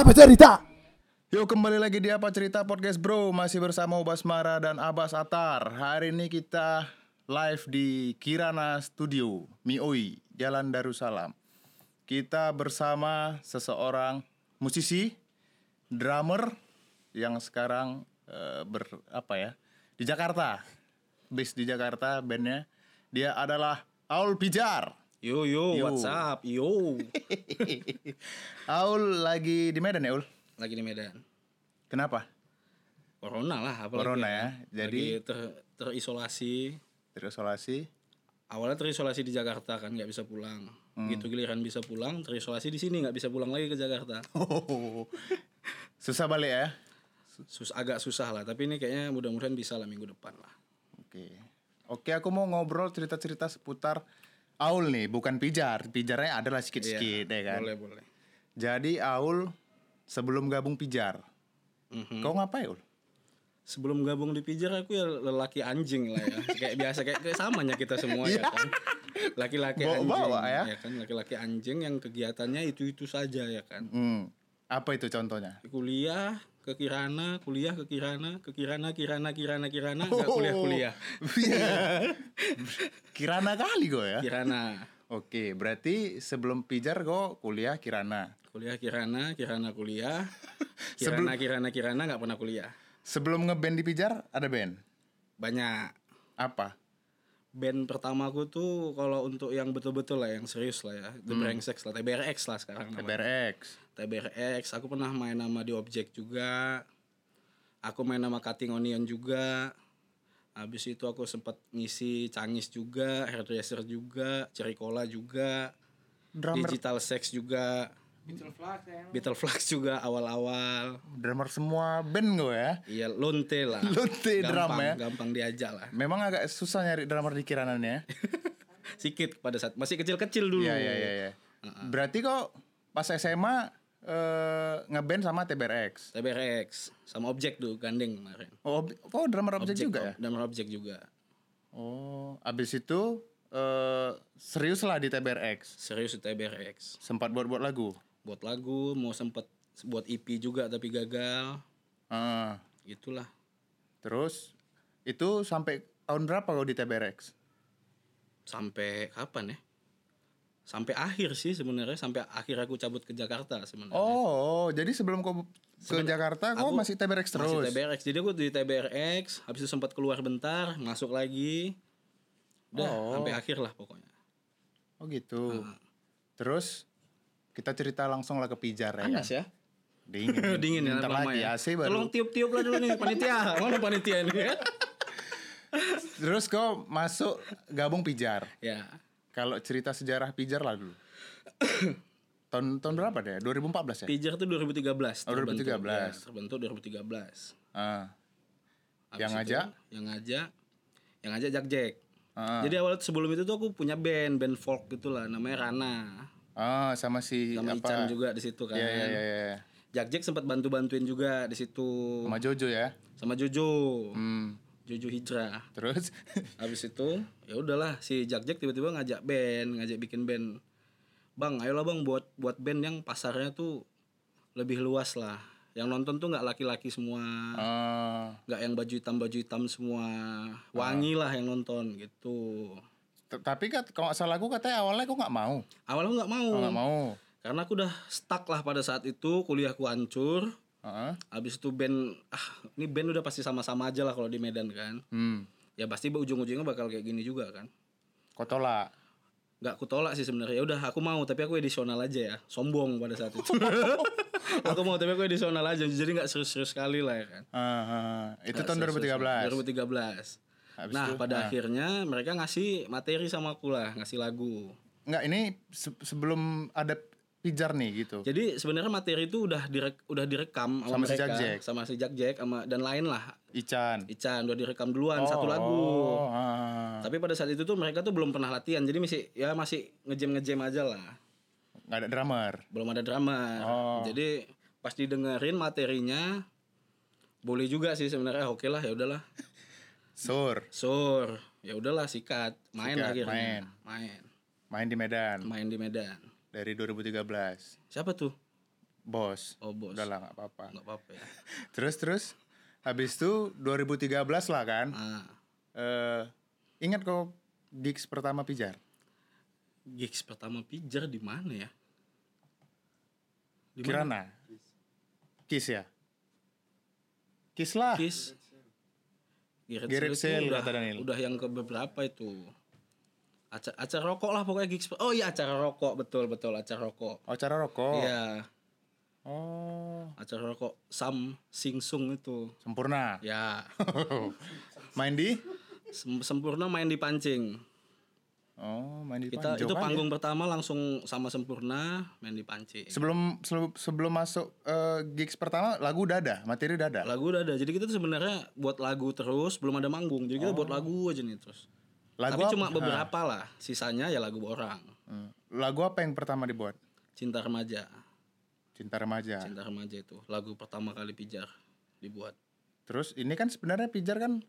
Apa cerita? Yuk kembali lagi di Apa Cerita Podcast Bro. Masih bersama Ubas Mara dan Abbas Atar. Hari ini kita live di Kirana Studio Mioi, Jalan Darussalam. Kita bersama seseorang musisi, drummer Yang sekarang eh, ber, apa ya, di Jakarta. Base di Jakarta bandnya. Dia adalah Aul Pijar Yo yo, Yo. what's up? Yo. Aul lagi di Medan ya Ul? Lagi di Medan. Kenapa? Corona lah apalagi. Corona ya, jadi- Lagi ter, terisolasi. Terisolasi Awalnya terisolasi di Jakarta kan nggak bisa pulang. Hmm. Gitu giliran bisa pulang, terisolasi di sini nggak bisa pulang lagi ke Jakarta. Oh, susah balik ya? Sus agak susah lah, tapi ini kayaknya mudah-mudahan bisa lah minggu depan lah. Oke, oke aku mau ngobrol cerita-cerita seputar Aul nih, bukan pijar. Pijarnya adalah sedikit-sedikit ya kan. Boleh boleh. Jadi Aul sebelum gabung pijar, Mhm. kau ngapain Ul? Sebelum gabung di Pijar aku ya lelaki anjing lah ya. kayak biasa kayak, kayak samanya kita semua ya kan. Laki-laki anjing. Bawa-bawa ya. kan, laki-laki anjing yang kegiatannya itu-itu saja ya kan. Hmm, apa itu contohnya? kuliah ke Kirana, kuliah ke Kirana, ke Kirana, Kirana, Kirana, Kirana, Oh. nggak kuliah kuliah. Iya. Kirana kali gue ya. Kirana, Oke, berarti sebelum pijar kau kuliah Kirana. kuliah Kirana, Kirana kuliah, Kirana, Kirana, Kirana nggak pernah kuliah. Sebelum ngeband di pijar ada band. Banyak. Apa? Band pertamaku tuh kalau untuk yang betul-betul lah, yang serius lah ya, The Brangsex lah, TBRX lah sekarang namanya. TBRX. TBRX, aku pernah main nama di Objek juga. Aku main nama Cutting Onion juga. Habis itu aku sempat ngisi Cangis juga, Hairdresser juga, Cerikola juga, Drummer, Digital Sex juga, Beetle Flux juga awal-awal. drummer semua band gue ya. Iya, lonte lah. Lonte drum ya. Gampang diajak lah. Memang agak susah nyari drummer di Kiranan ya. Sikit pada saat masih kecil-kecil dulu. Iya iya iya. iya. Berarti kok pas SMA eh, ngeband sama TBRX. TBRX sama Objek tuh gandeng kemarin. Oh, ob- oh drummer objek juga ya? Dan Objek juga. Oh, abis itu eh serius lah di TBRX. Serius di TBRX. Sempat buat-buat lagu. buat lagu mau sempet buat EP juga tapi gagal Ah, itulah terus itu sampai tahun berapa kau di TBRX? sampai kapan ya sampai akhir sih sebenarnya sampai akhir aku cabut ke Jakarta sebenarnya Oh, jadi sebelum kau ke Jakarta kau aku masih TBRX terus? masih TBRX jadi aku di TBRX habis itu sempat keluar bentar masuk lagi udah Oh. sampai akhir lah pokoknya Oh gitu. Terus kita cerita langsung lah ke Pijar ya. panas ya Dingin. dingin ya lama lagi ya. AC baru. tolong tiup-tiup lah dulu nih panitia mana panitia ini ya Terus kau masuk gabung Pijar. ya Kalau cerita sejarah Pijar lah dulu. tahun tahun berapa deh? 2014 ya? Pijar tuh 2013 Oh, 2013. terbentuk. Ya, terbentuk 2013 Ah. Yang itu, ngajak? Yang ngajak, yang ngajak Jack Jack. Ah. Jadi awal sebelum itu tuh aku punya band, band folk gitulah, namanya Rana. Ah, sama si Sama apa? Ican juga di situ kan. Iya iya iya iya. Jack Jack sempat bantu-bantuin juga di situ Sama Jojo ya. sama Jojo. Hmm. Jojo Hijrah. Terus Habis itu ya udahlah si Jack Jack tiba-tiba ngajak band, ngajak bikin band. Bang, ayolah Bang buat buat band yang pasarnya tuh lebih luas lah. Yang nonton tuh nggak laki-laki semua. ah, nggak yang baju hitam baju hitam semua wangi lah yang nonton gitu t- tapi kat, kalau nggak salah aku katanya awalnya aku nggak mau. awalnya nggak mau Oh, nggak mau. karena aku udah stuck lah pada saat itu kuliahku hancur Heeh. habis itu band ah ini band udah pasti sama-sama aja lah kalau di Medan kan Hmm. ya pasti ujung-ujungnya bakal kayak gini juga kan Kau tolak. nggak aku tolak sih sebenarnya ya udah aku mau tapi aku edisional aja ya sombong pada saat itu aku mau tapi aku edisional aja jadi nggak serius-serius sekali lah ya kan Ah, ah. itu tahun serius-serius. 2013. 2013 Habis nah itu, pada akhirnya mereka ngasih materi sama aku lah ngasih lagu Enggak, ini se- sebelum ada pijar nih gitu. jadi sebenarnya materi itu udah direk, udah direkam Sama sama, si Jack Jack. sama si Jack Jack sama dan lain lah Ican. Ican udah direkam duluan satu lagu Oh, ah. tapi pada saat itu tuh mereka tuh belum pernah latihan jadi masih ya masih ngejam ngejam aja lah nggak ada drummer. belum ada drama Oh. jadi pas didengerin materinya boleh juga sih sebenarnya oke lah ya udahlah Sur, sur ya udahlah sikat main Sikat, akhirnya main. main main di Medan main di Medan dari 2013. siapa tuh Bos. Oh bos. Udah lah nggak apa-apa. Nggak apa-apa ya. Terus terus habis itu 2013 lah kan. Ah, Eh ingat kok gigs pertama pijar? gigs pertama pijar di mana ya? Di mana? Kirana. Kiss ya? Kiss lah. Kiss. Garage Garage Sale udah, kata Daniel. udah yang ke beberapa itu. Acara, acara rokok lah pokoknya gigs. Oh iya acara rokok betul betul acara rokok. Oh, cara rokok. Iya Oh, acara rokok Sam Sing Sung itu. sempurna. Ya Main di? sem- sempurna main di pancing. Oh, main di Kita Panjok itu panggung pertama langsung sama sempurna main di pancing. Sebelum sebelum, sebelum masuk eh, gigs pertama lagu udah ada, materi udah ada. Lagu udah ada. Jadi kita tuh sebenarnya buat lagu terus belum ada manggung. Jadi kita buat lagu aja nih terus. Lagu Tapi apa? cuma beberapa lah. Sisanya ya lagu orang. Hmm. Lagu apa yang pertama dibuat? Cinta remaja. Cinta remaja. Cinta remaja itu lagu pertama kali pijar dibuat. Terus ini kan sebenarnya pijar kan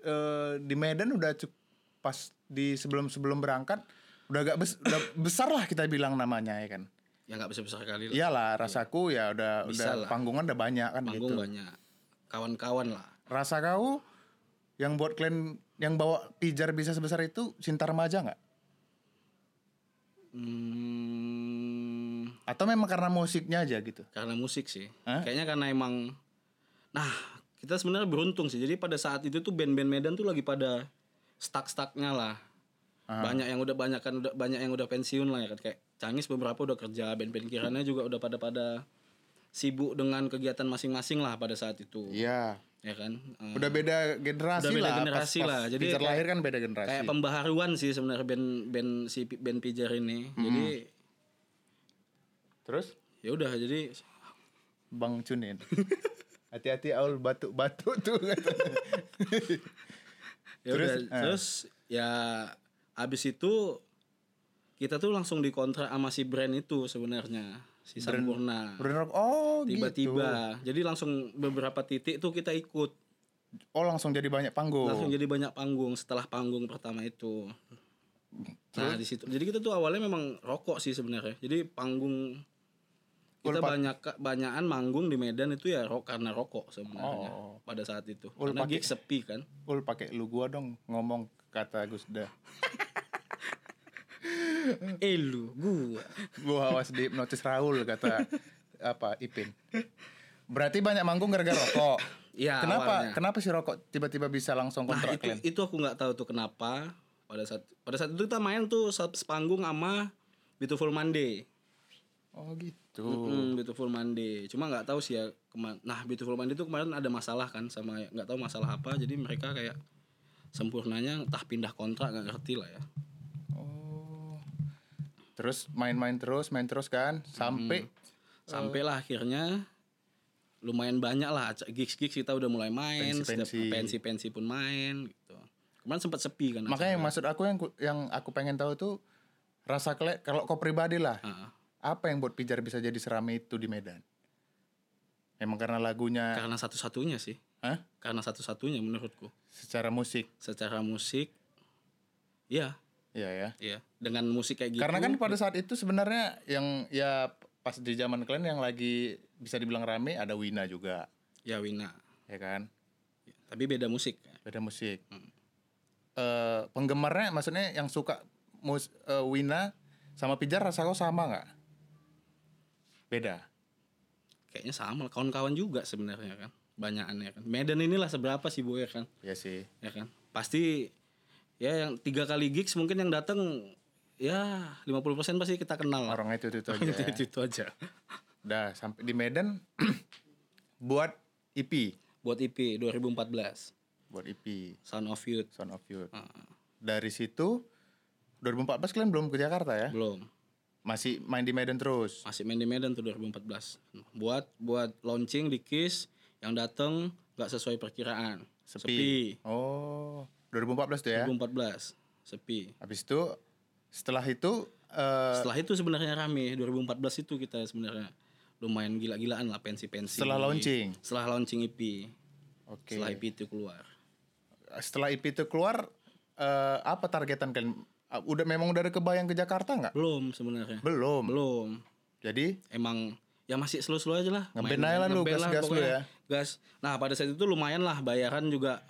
eh, di Medan udah cuk- pas di sebelum sebelum berangkat udah agak bes- udah besar lah kita bilang namanya ya kan. Ya nggak besar besar kali lah. Iyalah rasaku ya udah Bisa udah lah. panggungan udah banyak kan Panggung gitu. banyak. Kawan-kawan lah. Rasa kau yang buat kalian yang bawa pijar bisa sebesar itu cinta remaja nggak? Hmm, Atau memang karena musiknya aja gitu? karena musik sih. Hah? Kayaknya karena emang nah, kita sebenarnya beruntung sih. Jadi pada saat itu tuh band-band Medan tuh lagi pada stuck-stucknya lah. Banyak yang udah banyak kan udah banyak yang udah pensiun lah ya kan kayak Cangis beberapa udah kerja, band-band Kirana juga udah pada pada sibuk dengan kegiatan masing-masing lah pada saat itu. Iya. Ya kan? Eh, Udah beda generasi Udah beda lah. generasi pas, lah. Pas Jadi Pijar kayak- lahir kan beda generasi. kayak pembaharuan sih sebenarnya band band si band Pijar ini. Jadi Terus ya udah jadi Bang Cunin. Hati-hati Aul batuk-batuk tuh ya Terus, udah eh. terus ya abis itu kita tuh langsung dikontrak sama si brand itu sebenarnya si Sampurna Brand rock. Oh, tiba-tiba gitu. jadi langsung beberapa titik tuh kita ikut Oh, langsung jadi banyak panggung. langsung jadi banyak panggung setelah panggung pertama itu nah di situ jadi kita tuh awalnya memang rokok sih sebenarnya jadi panggung kita Ul, Pak. banyak banyakan manggung di Medan itu ya rok karena rokok sebenarnya Oh. pada saat itu Ul, karena pakai- gig sepi kan Ul pakai lu gua dong ngomong kata Gusda. eh lu gua Gua awas di notis Raul kata apa Ipin. Berarti banyak manggung gara-gara rokok. Iya, kenapa? awalnya. Kenapa sih rokok tiba-tiba bisa langsung Nah kontrak itu kalian? itu aku nggak tahu tuh kenapa pada saat pada saat itu kita main tuh sepanggung sama Beautiful Monday. Oh gitu. Hmm, Beautiful Monday. Cuma nggak tahu sih ya Nah Beautiful Monday itu kemarin ada masalah kan sama nggak tahu masalah apa. Jadi mereka kayak sempurnanya entah pindah kontrak nggak ngerti lah ya. Terus main-main terus, main terus kan sampai Sampailah akhirnya lumayan banyak lah gigs-gigs kita udah mulai main, Pensi-pensi. pensi-pensi pun main gitu. Kemarin sempat sepi kan. makanya yang maksud aku yang yang aku pengen tahu tuh rasa kalian kalau kau pribadi lah. Ah, Apa yang buat Pijar bisa jadi serame itu di Medan? Emang karena lagunya, karena satu-satunya sih. Hah? Karena satu-satunya menurutku. Secara musik, secara musik ya Iya ya. iya dengan musik kayak gitu Karena kan pada saat itu sebenarnya yang ya pas di zaman kalian yang lagi bisa dibilang rame ada Wina juga, ya Wina ya kan? tapi beda musik Beda musik. Eh, penggemarnya maksudnya yang suka mus eh, Wina sama Pijar rasa kau sama nggak? Beda. kayaknya sama kawan-kawan juga sebenarnya kan banyakannya kan Medan inilah seberapa sih bu ya kan Ya sih. ya kan pasti ya yang tiga kali gigs mungkin yang datang ya 50% pasti kita kenal lah. Orangnya itu itu, aja. itu, itu, itu aja Udah sampai di Medan buat EP, buat EP 2014 buat EP Sound of Youth Son of Youth. Ah, Dari situ 2014 kalian belum ke Jakarta ya? belum Masih main di Medan terus. masih main di Medan tuh 2014 buat buat launching di Kiss yang datang nggak sesuai perkiraan Sepi. Oh, 2014 tuh ya. 2014 sepi Habis itu setelah itu eh, setelah itu sebenarnya rame 2014 itu kita sebenarnya lumayan gila-gilaan lah pensi-pensi Setelah launching? setelah launching EP oke. setelah EP itu keluar Setelah EP itu keluar eh, apa targetan kalian? Ah, Udah memang udah ada kebayang ke Jakarta nggak? belum sebenarnya Belum. belum Jadi emang ya masih slow-slow aja lah. Ngeband aja lah lu, gas-gas lu ya. Gas. Nah pada saat itu lumayan lah bayaran juga.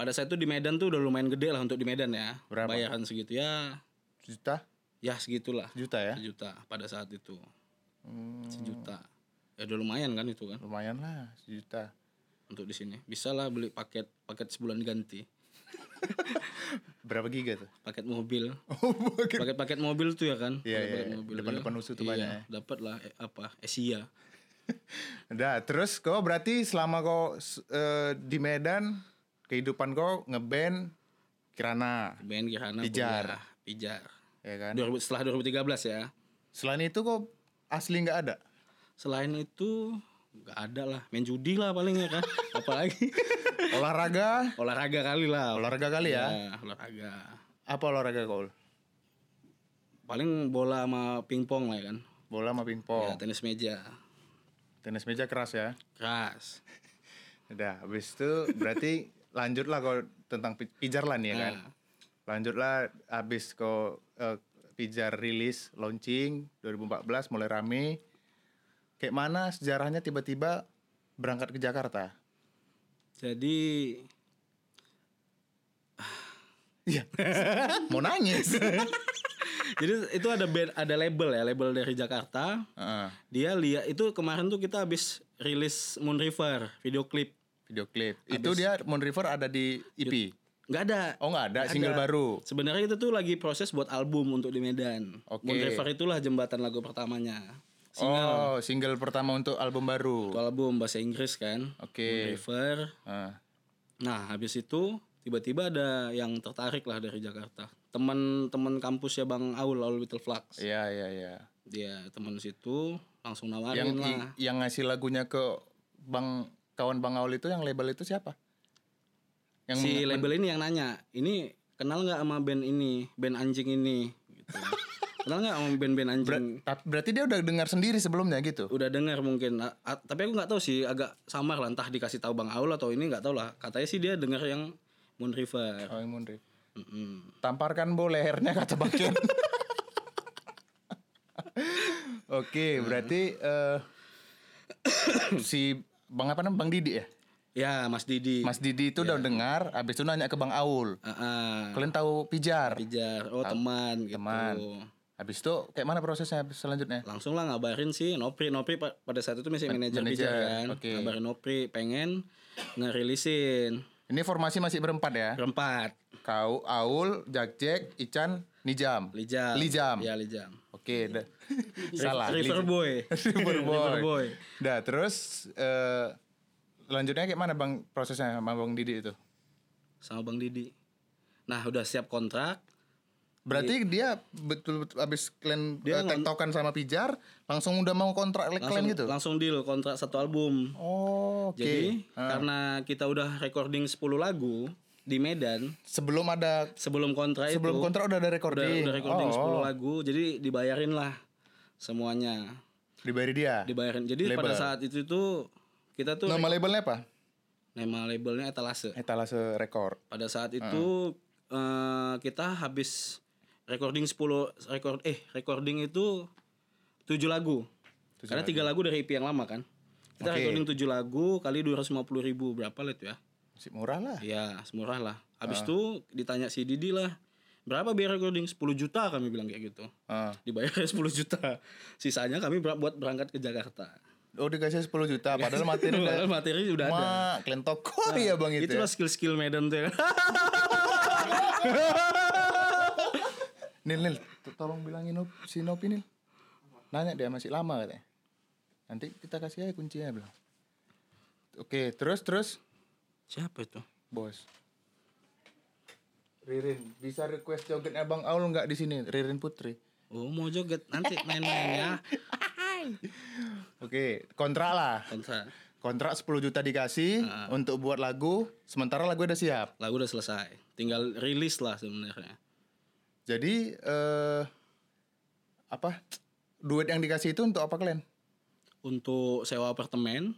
Pada saat itu di Medan tuh udah lumayan gede lah untuk di Medan ya. Berapa? Bayaran segitu ya, Sejuta? ya segitulah. Sejuta ya? Sejuta pada saat itu. Hmm, Sejuta. Ya udah lumayan kan itu kan lumayan lah, sejuta. untuk di sini. Bisa lah beli paket paket sebulan ganti. Berapa giga tuh? Paket mobil. Oh, pakai- Paket-paket mobil tuh ya kan. Iya, Paket-paket iya. mobil, Depan-depan iya. usuh tuh Iya, banyak ya. Dapat lah eh, apa? Asia. Udah, terus kau berarti selama kau s- eh, di Medan kehidupan kau ngeband Kirana, Band Kirana Pijar. kuliah. Pijar. ya kan? 2000 setelah 2013 ya. Selain itu kau asli nggak ada? Selain itu nggak ada lah. Main judi lah paling ya kan. Apalagi Olahraga, olahraga kali lah. olahraga kali ya? Ya, olahraga. Apa olahraga kau? Paling bola sama pingpong lah ya kan. Bola sama Ya, pingpong. tenis meja. Tenis meja keras ya. Keras. Udah, habis itu berarti lanjutlah kau tentang pi- pijar lah nih ya kan. Nah, Lanjutlah habis kau eh, pijar rilis launching 2014 mulai rame. Kayak mana sejarahnya tiba-tiba berangkat ke Jakarta? jadi Iya. Mau nangis. jadi itu ada band, ada label ya, label dari Jakarta. Heeh. Dia lihat itu kemarin tuh kita habis rilis Moon River video klip. Video klip. Itu dia Moon River ada di EP. nggak ada. Oh nggak ada, Nggak single ada. baru. Sebenarnya itu tuh lagi proses buat album untuk di Medan. Oke. Moon River itulah jembatan lagu pertamanya. Single. Oh, single pertama untuk album baru. Itu album bahasa Inggris kan. Oke. Moon River. Ah. Nah, habis itu tiba-tiba ada yang tertarik lah dari Jakarta. Teman-teman kampus ya Bang Aul, Aul Little Flux. Iya, iya, iya. Dia teman situ langsung Yang nawarin i- lah. yang ngasih lagunya ke Bang kawan Bang Aul itu yang label itu siapa? Yang si label ini yang nanya, ini kenal nggak sama band ini, band anjing ini? Gitu. kenal nggak sama band-band anjing? Ta- berarti dia udah dengar sendiri sebelumnya gitu. Udah dengar mungkin, A- a- tapi aku nggak tahu sih, agak samar lah. Entah dikasih tahu Bang Aul atau ini nggak tahu lah. Katanya sih dia dengar yang Moon River. Oh, yang Moon River. Mm-mm. Tamparkan bo lehernya kata Bang Ken. Oke, berarti eh, si Bang apa namanya Bang Didi ya? Ya Mas Didi. Mas Didi itu udah dengar, habis itu nanya ke Bang Aul. Ah, ah. Kalian tahu pijar? Pijar, oh teman gitu. teman. Habis itu kayak mana prosesnya habis selanjutnya? Langsung lah ngabarin sih Nopri, Nopri pa- pada saat itu masih manajer manajer, Pijar kan. oke. Ngabarin Nopri pengen ngerilisin Ini formasi masih berempat ya? berempat. Kau, Aul, Jack Ican, Nijam. Lijam. Lijam. Ya Lijam. Oke, dah. salah. River. Boy. River Boy. River Boy. Dah, terus eh lanjutnya kayak mana Bang prosesnya sama Bang Didi itu? Sama Bang Didi. Nah udah siap kontrak. Berarti dia betul-betul habis kalian Dia eh, tektokan sama Pijar, langsung udah mau kontrak Langsung, kalian gitu? langsung deal kontrak satu album. Oh, oke. Jadi Ah. karena kita udah recording 10 lagu di Medan sebelum ada sebelum kontrak sebelum itu kontrak udah ada udah, recording. udah recording oh, 10 lagu jadi dibayarin lah semuanya dibayar dia. dibayarin jadi pada Label. saat itu tuh kita tuh Nama labelnya apa? nama labelnya etalase Etalase Record. pada saat Ah. itu eh, kita habis recording 10 record eh recording itu 7 lagu Tujuh karena tiga lagu dari EP yang lama kan kita Oke. recording 7 lagu kali 250 ribu berapa lah itu ya Masih murah lah. ya semurah lah Ah. habis itu ditanya si Didi lah berapa biaya recording 10 juta kami bilang kayak gitu Ah. dibayarnya 10 juta sisanya kami ber- buat berangkat ke Jakarta Oh dikasih 10 juta padahal materi udah Padahal materi udah ada Ma, kalian toko ya bang itu. itulah Ya? skill-skill Medan tuh ya Nil, Nil, to- tolong bilangin si Nopi Nil. Nanya dia masih lama katanya. Nanti kita kasih aja kuncinya bilang. Oke, terus terus siapa itu bos. Ririn, bisa request jogetnya Bang Aul nggak di sini? Ririn Putri. oh mau joget nanti main-main ya Oke, kontrak lah. kontrak Kontrak 10 juta dikasih untuk buat lagu, sementara lagu udah siap. lagu udah selesai tinggal rilis lah sebenarnya Jadi eh apa? Duit yang dikasih itu untuk apa kalian? untuk sewa apartemen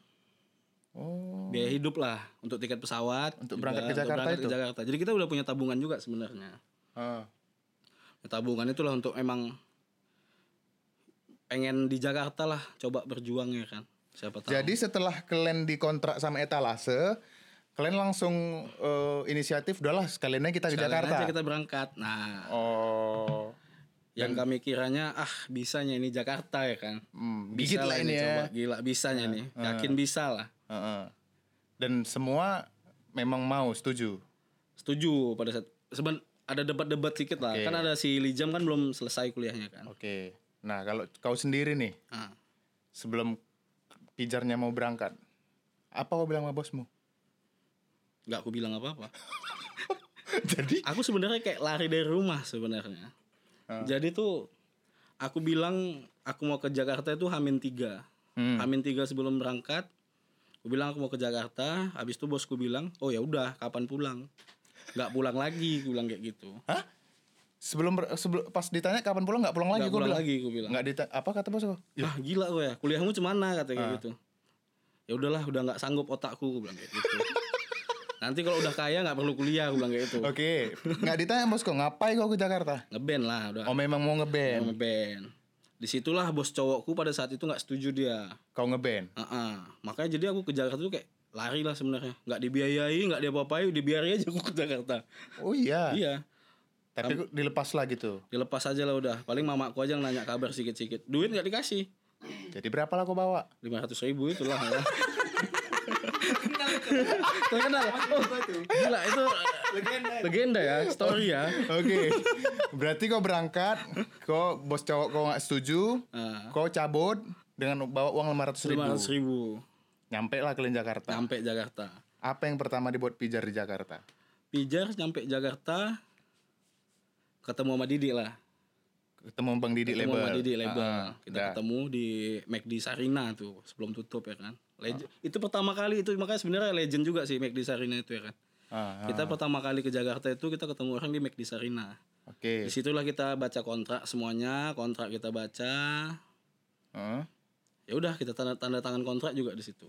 Oh, biaya hidup lah untuk tiket pesawat Untuk juga, berangkat ke Jakarta berangkat itu? ke Jakarta. Jadi kita udah punya tabungan juga sebenarnya. Ah. tabungan itulah untuk emang pengen di Jakarta lah coba berjuang ya kan siapa tahu. Jadi setelah kalian dikontrak sama etalase, kalian langsung eh, inisiatif udahlah sekalian aja kita ke Sekalian Jakarta. aja kita berangkat. Nah. Oh. yang kami kiranya ah bisanya ini Jakarta ya kan. Hmm, bisa lah ini ya. coba. gila bisanya nih. yakin bisa lah Heeh. Dan semua memang mau setuju. setuju pada saat seben ada debat-debat sedikit lah Oke. kan ada si Lijam kan belum selesai kuliahnya kan Oke. Nah, kalau kau sendiri nih nah, sebelum pijarnya mau berangkat, apa kau bilang sama bosmu? nggak aku bilang apa-apa Jadi aku sebenarnya kayak lari dari rumah sebenarnya jadi tuh aku bilang aku mau ke Jakarta itu Hamin tiga Hmm. Hamin tiga sebelum berangkat aku bilang aku mau ke Jakarta habis itu bosku bilang oh ya udah kapan pulang nggak pulang lagi aku bilang kayak gitu Hah? Sebelum, sebelum pas ditanya kapan pulang nggak pulang lagi gue pulang bilang. lagi aku bilang Nggak ditanya apa kata bos aku? ah gila gue ya kuliahmu cemana kata Ah. kayak gitu ya udahlah udah nggak sanggup otakku gue bilang kayak gitu nanti kalau udah kaya nggak perlu kuliah gue bilang kayak gitu Oke, nggak ditanya bos kok ngapain kau ke Jakarta? ngeband lah udah Oh memang mau ngeband. ngeband di situlah bos cowokku pada saat itu nggak setuju dia Kau ngeband. Heeh. makanya jadi aku ke Jakarta tuh kayak lari lah sebenarnya nggak dibiayai nggak diapa-apain dibiarin aja aku ke Jakarta Oh iya. iya Tapi dilepas lah gitu. dilepas aja lah udah paling mamaku aja yang nanya kabar sedikit-sedikit duit nggak dikasih Jadi berapa lah kau bawa? lima ratus ribu itulah ya. terkenal oh, gila itu legenda legenda ya story ya Oke. Berarti kau berangkat, kau bos cowok kau nggak setuju, Nah, kau cabut dengan bawa uang lima ratus ribu. lima ratus ribu Nyampe lah kalian Jakarta. sampai Jakarta Apa yang pertama dibuat pijar di Jakarta? pijar sampai Jakarta ketemu sama Didi lah Ketemu Bang Didi ketemu label. sama Didi label Ah, kita dah. ketemu di McD Sarina tuh sebelum tutup ya kan Legend. itu pertama kali itu makanya sebenarnya legend juga sih McD Sarina itu ya kan Ah, ah. kita pertama kali ke Jakarta itu kita ketemu orang di McD Sarina Oke. di situlah kita baca kontrak semuanya kontrak kita baca Heeh. ya udah kita tanda tanda tangan kontrak juga di situ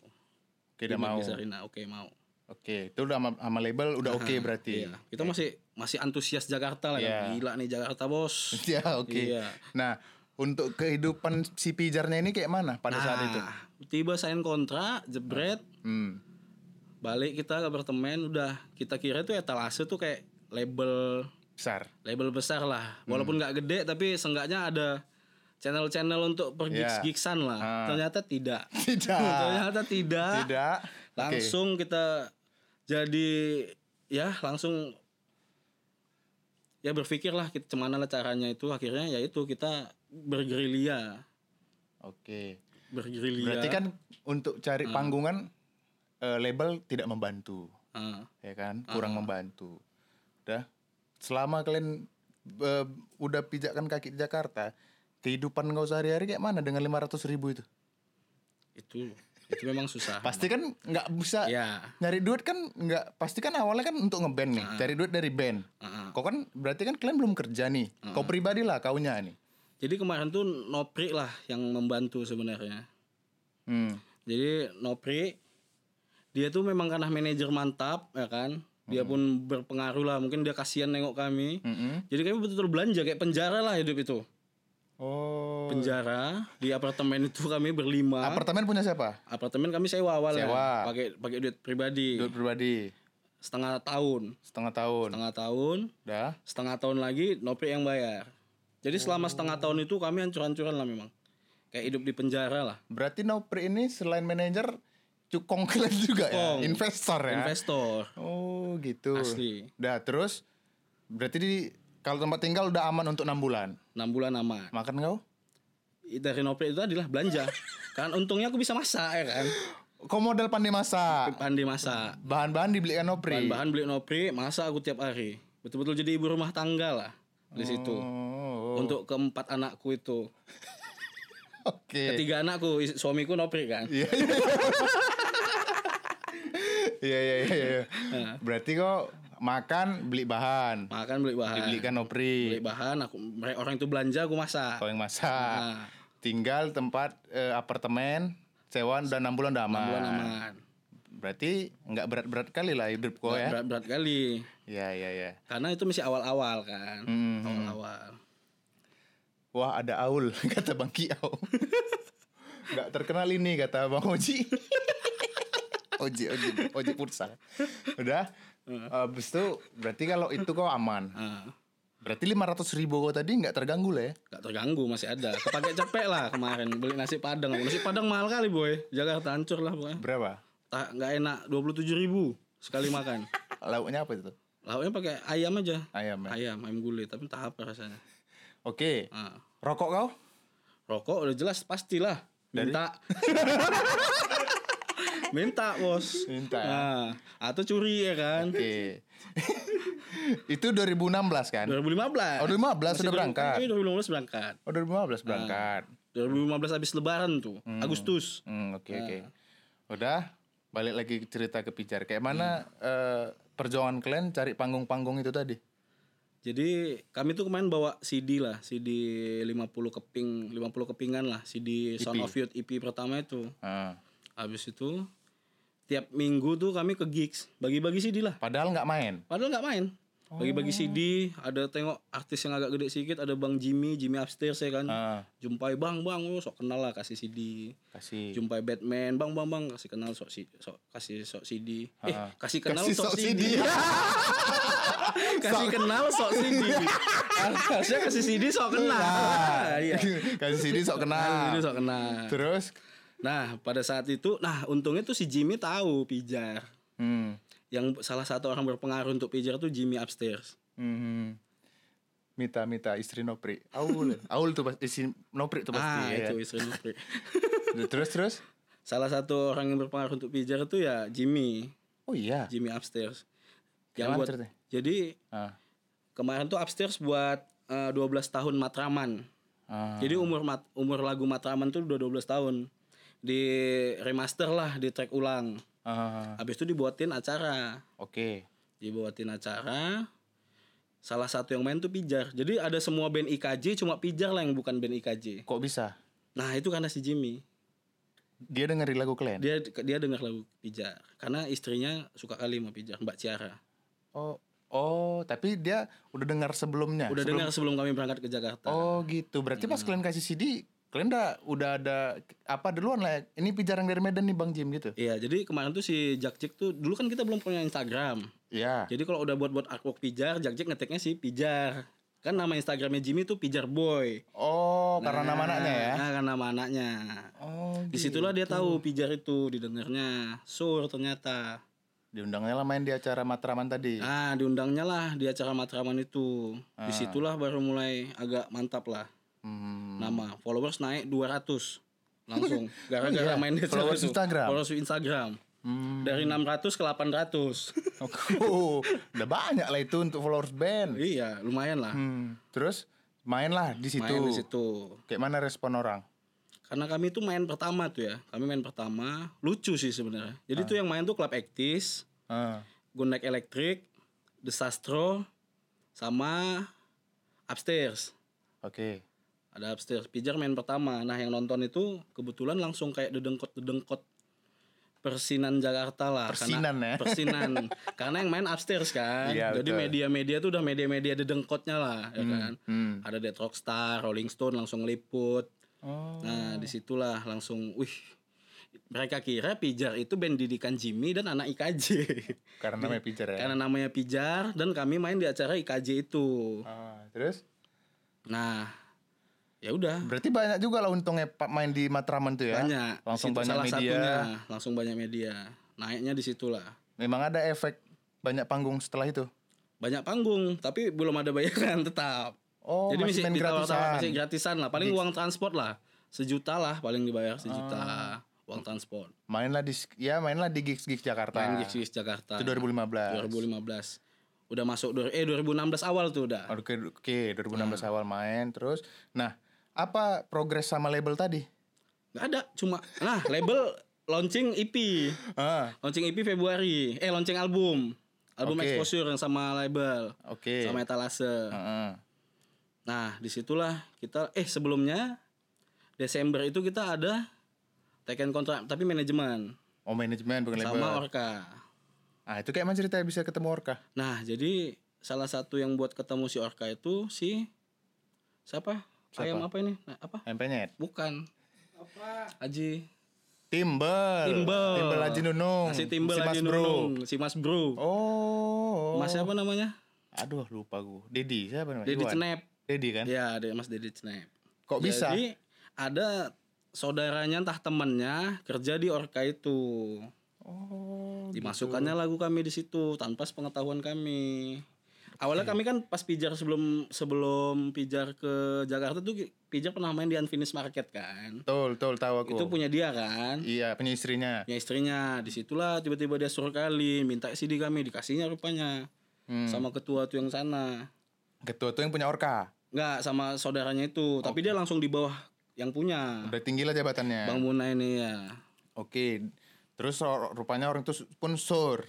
Oke, udah mau. Sarina oke mau Oke, itu udah sama, sama label udah oke berarti. iya kita masih masih antusias Jakarta lah Iya. kan gila nih Jakarta bos Ya, oke. Iya. Nah, untuk kehidupan si pijarnya ini kayak mana pada saat itu? Tiba sign kontrak jebret Hmm. balik kita ke apartemen udah kita kira itu etalase tuh kayak label Besar. label besar lah Hmm. walaupun nggak gede tapi seenggaknya ada channel-channel untuk Ya. pergigs gigsan lah Ah. ternyata tidak Tidak. ternyata tidak Tidak. langsung kita jadi ya langsung ya berpikirlah kita cemana lah caranya itu akhirnya ya itu kita bergerilya Oke. Bergerilya Berarti kan untuk cari panggungan eh, label tidak membantu, Ah. ya kan? Kurang membantu. Udah. Selama kalian eh, udah pijakkan kaki di Jakarta, kehidupan kau sehari-hari kayak mana dengan 500 ribu itu? itu itu memang susah Pasti kan nggak bisa ya nyari duit kan nggak pasti kan awalnya kan untuk ngeband nih, cari duit dari band. Ah. Kau kan berarti kan kalian belum kerja nih. Kau pribadi lah kaunya nih. Jadi kemarin tuh Nopri lah yang membantu sebenarnya Hmm. Jadi Nopri dia tuh memang karena manajer mantap ya kan. Dia pun berpengaruh lah. Mungkin dia kasihan nengok kami. Mm-mm. Jadi kami betul-betul belanja kayak penjara lah hidup itu. Oh. Penjara di apartemen itu kami berlima. Apartemen punya siapa? apartemen kami sewa awal Sewa. pakai pakai duit pribadi. Duit pribadi. Setengah tahun. Setengah tahun. Setengah tahun, Dah. setengah tahun lagi Nopri yang bayar. Jadi selama setengah tahun itu kami hancur-hancuran lah memang. Kayak hidup di penjara lah. Berarti Nopri ini selain manajer cukong kalian juga ya, Cukong. investor ya. Investor. Oh gitu. Asli. Dah terus berarti di kalau tempat tinggal udah aman untuk enam bulan. 6 bulan aman. Makan kau? dari Nopri itu adalah belanja. kan untungnya aku bisa masak ya kan. Kau modal pandai masak. Pandai masak. Bahan-bahan dibelikan Nopri. Bahan-bahan beli Nopri, masak aku tiap hari. Betul-betul jadi ibu rumah tangga lah di situ. Oh, Untuk keempat anakku itu. Oke. Ketiga anakku, suamiku Nopri kan. Iya. iya. Iya iya iya. iya. Nah. Berarti kau makan beli bahan, Makan beli bahan. dibelikan Nopri. Beli bahan, aku orang itu belanja aku masak. Kau yang masak. Nah, Tinggal tempat eh, apartemen sewa udah enam bulan udah aman. bulan aman. Berarti nggak berat-berat kali lah hidup kau ya. Berat-berat kali. Iya iya iya. Karena itu masih awal-awal kan. Hmm, hmm. Wah ada Aul kata Bang Kiau. Nggak terkenal ini kata Bang Oji. Oji Oji Oji futsal. Udah. Habis itu berarti kalau itu kau aman. Ah, Berarti 500 ribu kau tadi nggak terganggu lah ya? gak terganggu masih ada. Kepake cepet lah kemarin beli nasi padang. Nasi padang mahal kali boy. Jakarta hancur lah pokoknya. Berapa? Tak nggak enak 27.000 ribu sekali makan. Lauknya apa itu? Lauknya pakai ayam aja. Ayam ya. Ayam, ayam gulai tapi entah apa rasanya. Oke. Ah. Rokok kau? Rokok udah jelas pastilah minta. minta bos. Minta. Nah, atau curi ya kan. Oke. itu 2016 kan? 2015. Oh, 2015 Masih sudah berangkat. Kami 2015 berangkat. Oh 2015 berangkat. 2015 habis lebaran tuh, Agustus. Hmm, oke oke. Udah balik lagi cerita ke Pijar. Kayak mana eh, perjuangan kalian cari panggung-panggung itu tadi? Jadi kami tuh kemarin bawa CD lah, CD 50 keping, 50 kepingan lah, CD Sound of Youth EP pertama itu. Ah. Habis itu tiap minggu tuh kami ke gigs, bagi-bagi CD lah. Padahal nggak main. Padahal nggak main. Bagi-bagi CD, ada tengok artis yang agak gede sedikit, ada Bang Jimmy, Jimmy Upstairs ya kan. Ah, Jumpai Bang, Bang, oh, sok kenal lah kasih CD. kasih. Jumpai Batman, Bang, Bang, Bang, kasih kenal sok, si- sok kasih sok CD. Eh, Ah. kasih kenal Kasih sok, sok CD. CD. kasih kenal sok CD. Harusnya kasih CD sok kenal. Iya. kasih CD sok Kasih kenal. CD sok kenal. Terus, Nah, pada saat itu, nah untungnya tuh si Jimmy tahu Pijar. hmm, Yang salah satu orang berpengaruh untuk Pijar tuh Jimmy Upstairs. hmm, Mita Mita istri Nopri. Aul, Aul tuh pasti istri Nopri tuh pasti. ah, ya. itu istri Nopri. terus terus. salah satu orang yang berpengaruh untuk Pijar itu ya Jimmy, Oh iya. Jimmy Upstairs. Gimana buat, jadi Ah, kemarin tuh Upstairs buat eh, 12 tahun Matraman. ah, Jadi umur mat, umur lagu Matraman tuh udah 12 tahun. Di remaster lah, di track ulang. Ah, Habis itu dibuatin acara. Oke. Dibuatin acara. Salah satu yang main tuh Pijar. Jadi ada semua band IKJ, cuma Pijar lah yang bukan band IKJ. Kok bisa? Nah itu karena si Jimmy. Dia dengerin lagu kalian? Dia dia dengar lagu Pijar. Karena istrinya suka kali sama Pijar, Mbak Ciara. Oh, oh, tapi dia udah dengar sebelumnya. Udah Sebelum- dengar sebelum kami berangkat ke Jakarta. Oh gitu. Berarti pas kalian kasih CD, kalian udah udah ada apa duluan lah. ya? Ini pijarang dari Medan nih Bang Jim gitu. Iya, jadi kemarin tuh si Jack Jack tuh dulu kan kita belum punya Instagram. Iya. Jadi kalau udah buat-buat artwork Pijar, Jack Jack ngeteknya si Pijar. Kan nama Instagramnya Jimmy tuh Pijar Boy. Oh, karena nama anaknya ya. Nah, karena nama anaknya. Oh, Di situlah dia tahu Pijar itu didengarnya. Sur ternyata. diundangnya lah main di acara Matraman tadi. Nah, diundangnya lah di acara Matraman itu. Ah. Di situlah baru mulai agak mantap lah. Hmm. Nama followers naik 200 langsung gara-gara iya? main di Followers itu. Instagram? Followers Instagram. Hmm. Dari 600 ke 800. Oh, udah banyak lah itu untuk followers band. iya, lumayan lah. Hmm. Terus main lah di situ. Main di situ. Kayak mana respon orang? Karena kami itu main pertama tuh ya. Kami main pertama, lucu sih sebenarnya. Jadi tuh yang main tuh Club Actis, Ah. Gundeck Electric, The Sastro, sama Upstairs. Oke. Ada Upstairs. Pijar main pertama. Nah yang nonton itu kebetulan langsung kayak dedengkot-dedengkot Persinan Jakarta lah. Persinan karena, ya? Persinan. karena yang main Upstairs kan. Iya, Jadi media-media tuh udah media-media dedengkotnya lah. Ya kan. Hmm. Ada Dead Rockstar, Rolling Stone langsung ngeliput. Oh. Nah, di situlah langsung, wih, mereka kira Pijar itu band didikan Jimmy dan anak IKJ. Karena namanya pijar ya. Karena namanya Pijar dan kami main di acara IKJ itu. Ah, terus? Nah, ya udah, Berarti banyak juga lah untungnya Pak main di Matraman tuh ya. banyak. Langsung Situ banyak salah media. satunya, langsung banyak media. Naiknya di situlah. Memang ada efek banyak panggung setelah itu. Banyak panggung, tapi belum ada bayaran tetap. Oh, Jadi masih masih gratisan. masih gratisan lah. Paling uang transport lah. Sejuta lah paling dibayar sejuta Ah. uang transport. Mainlah di ya mainlah di gigs gigs Jakarta. Main gigs Jakarta. Itu 2015. 2015 udah masuk dua- eh 2016 awal tuh udah Oke, oke, 2016 Ah. awal main terus. Nah, apa progres sama label tadi? nggak ada cuma nah label launching EP Ah, launching EP Februari eh launching album album Oke. exposure yang sama label oke. sama etalase Heeh. nah di situlah kita eh sebelumnya Desember itu kita ada taken kontrak tapi manajemen Oh, manajemen bukan label. sama Orka Ah, itu kayak mana ceritanya bisa ketemu Orka? nah jadi salah satu yang buat ketemu si Orka itu si siapa ayam apa ini Nah, apa Empenyet. bukan apa Haji Timbel. Timbel. Timbel Haji Nunung. si timbel si Haji Mas Bro. Nunung si Mas Bro Oh. Mas siapa namanya Aduh lupa gue. Dedi siapa namanya? Dedi. Cenep Dedi kan? ya ada Mas Dedi Cenep Kok bisa? Jadi ada saudaranya entah temannya kerja di Orka itu. Oh. Dimasukkannya lagu kami di situ tanpa sepengetahuan kami. Awalnya kami kan pas pijar sebelum sebelum pijar ke Jakarta tuh pijar pernah main di Unfinished Market kan. Betul, betul tahu aku. Itu punya dia kan. Iya, punya istrinya. Ya istrinya di situlah tiba-tiba dia suruh kali minta CD kami dikasihnya rupanya Hmm. sama ketua tuh yang sana. Ketua tuh yang punya Orka. Nggak sama saudaranya itu, tapi dia langsung di bawah yang punya. Udah tinggi lah jabatannya. Bang Muna ini ya. Oke. Terus ro- rupanya orang itu pun sur.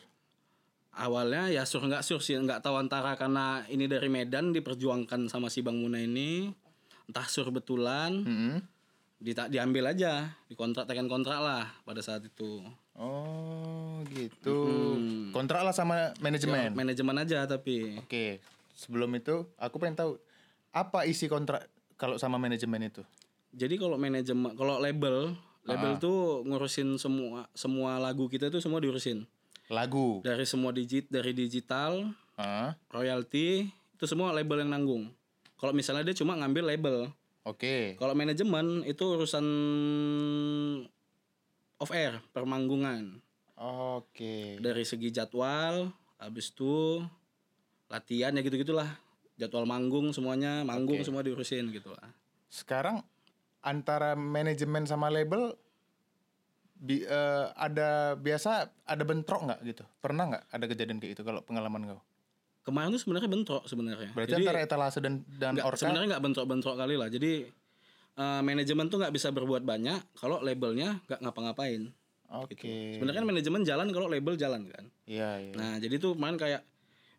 Awalnya ya sur nggak sur sih nggak tahu antara karena ini dari Medan diperjuangkan sama si Bang Muna ini entah sur betulan Mm-mm. di, diambil aja dikontrak tekan kontrak lah pada saat itu Oh, gitu. Hmm. Kontrak lah sama manajemen. manajemen aja tapi Oke. Sebelum itu aku pengen tahu apa isi kontrak kalau sama manajemen itu? jadi kalau manajemen kalau label label tuh ngurusin semua semua lagu kita tuh semua diurusin Lagu. dari semua digit dari digital Ah, royalty itu semua label yang nanggung kalau misalnya dia cuma ngambil label Oke. Kalau manajemen itu urusan off air, permanggungan. Oke. Dari segi jadwal, habis itu latihan ya gitu-gitulah. Jadwal manggung semuanya, manggung semua diurusin gitu lah. Sekarang antara manajemen sama label bi- eh, ada biasa ada bentrok nggak gitu? Pernah nggak ada kejadian kayak gitu kalau pengalaman kau? Kemarin tuh sebenarnya bentrok sebenarnya. Berarti Jadi antara etalase dan dan nggak- orka sebenarnya nggak bentrok-bentrok kali lah. Jadi eh, manajemen tuh nggak bisa berbuat banyak kalau labelnya nggak ngapa-ngapain. Oke. Sebenarnya kan manajemen jalan kalau label jalan kan. Iya, iya. Nah, jadi tuh main kayak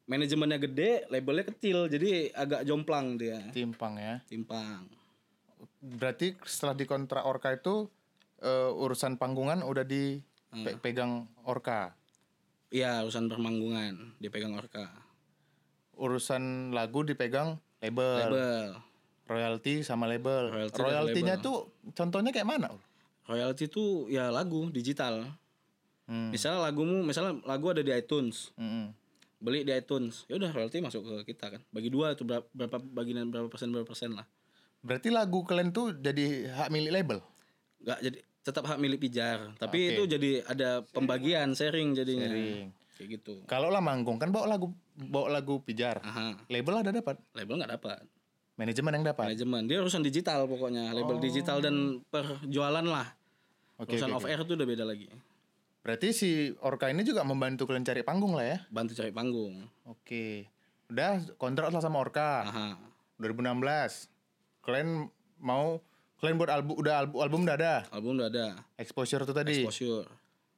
manajemennya gede, labelnya kecil, jadi agak jomplang dia, Timpang ya. timpang. Berarti setelah dikontrak orka itu eh, urusan panggungan udah dipegang orka. Iya, urusan permanggungan dipegang Orka. Urusan lagu dipegang label. Label. Royalti sama label. Royalti dan Royaltinya label. tuh contohnya kayak mana? Royalty itu ya lagu digital. Hmm. Misalnya lagumu, misalnya lagu ada di iTunes, Mm-mm. beli di iTunes, ya udah royalty masuk ke kita kan. Bagi dua tuh berapa, berapa bagian berapa persen berapa persen lah. Berarti lagu kalian tuh jadi hak milik label. Nggak jadi tetap hak milik pijar, tapi Oke. itu jadi ada pembagian sharing jadinya. Sharing. Kayak gitu. Kalau lah manggung kan bawa lagu bawa lagu pijar. Aha, Label ada dapat. label nggak dapat. Manajemen yang dapat. Manajemen dia urusan digital pokoknya, label digital dan perjualan lah. Oke, urusan oke, off air tuh udah beda lagi. Berarti si Orka ini juga membantu kalian cari panggung lah ya. Bantu cari panggung. Oke. Udah kontrak lah sama Orka. Aha. 2016. Kalian mau kalian buat album udah album album udah ada. Album udah ada. Exposure tuh tadi. Exposure.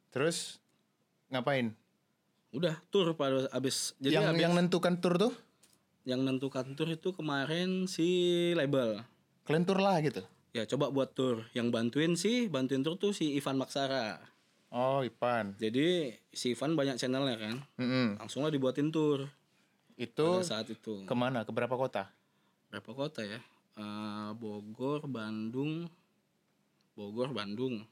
Terus ngapain? Udah tour pada abis jadi yang abis- yang nentukan tour tuh yang nentukan tour itu kemarin si label. kalian tour lah gitu. Ya coba buat tour. Yang bantuin sih, bantuin tour tuh si Ivan Maksara. Oh, Ipan. Jadi si Ivan banyak channelnya kan. Mm-mm. Langsung lah dibuatin tour Itu pada saat itu. ke mana? Ke berapa kota? Berapa kota ya? Eh, Bogor, Bandung, Bogor, Bandung,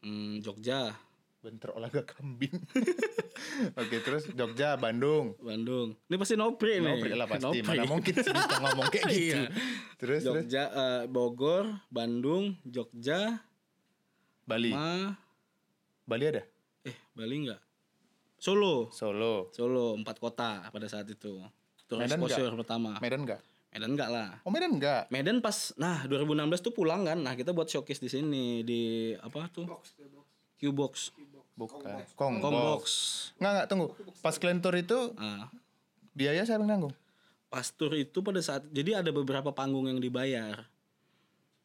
Hmm, Jogja, Bentrok laga kambing. Oke, terus Jogja, Bandung. Bandung. Ini pasti nopri nih. Nopri lah pasti. Nopri. Mana mungkin sih kita ngomong kayak gitu. Iya. Terus, terus Jogja, eh, Bogor, Bandung, Jogja, Bali. Ma, Bali ada? eh Bali enggak? Solo, Solo. Solo empat kota pada saat itu. Tour Medan exposure pertama. Medan enggak? Medan enggak lah. Oh, Medan enggak. Medan pas, nah 2016 tuh pulang kan. Nah kita buat showcase di sini di apa tuh? Q-box, Bukan. Kong. Combox. Enggak, enggak, tunggu. Pas kalian tour itu Nah, biaya siapa yang nanggung? pas tour itu pada saat jadi ada beberapa panggung yang dibayar.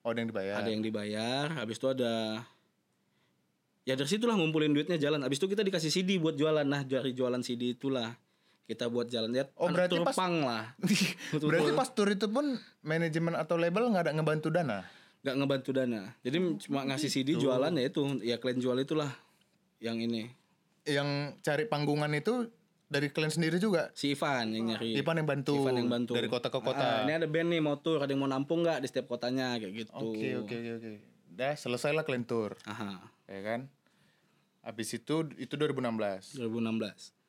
Oh, ada yang dibayar. Ada yang dibayar, habis itu ada ya dari situlah ngumpulin duitnya jalan. Habis itu kita dikasih CD buat jualan. Nah, dari jualan CD itulah kita buat jalan ya. Oh, berarti tour pas- pang lah. Berarti pas tour itu pun manajemen atau label nggak ada ngebantu dana? nggak ngebantu dana. Jadi cuma ngasih CD jualan ya itu, ya kalian jual itulah yang ini. Yang cari panggungan itu dari kalian sendiri juga. Si Ivan yang nyari. Ipan yang bantu. Ivan yang bantu. Dari kota ke kota. Ah, ini ada band nih mau tur, ada yang mau nampung nggak di setiap kotanya kayak gitu. Oke oke oke oke. Dah selesailah kalian tour, Aha. ya kan? Habis itu itu 2016. 2016.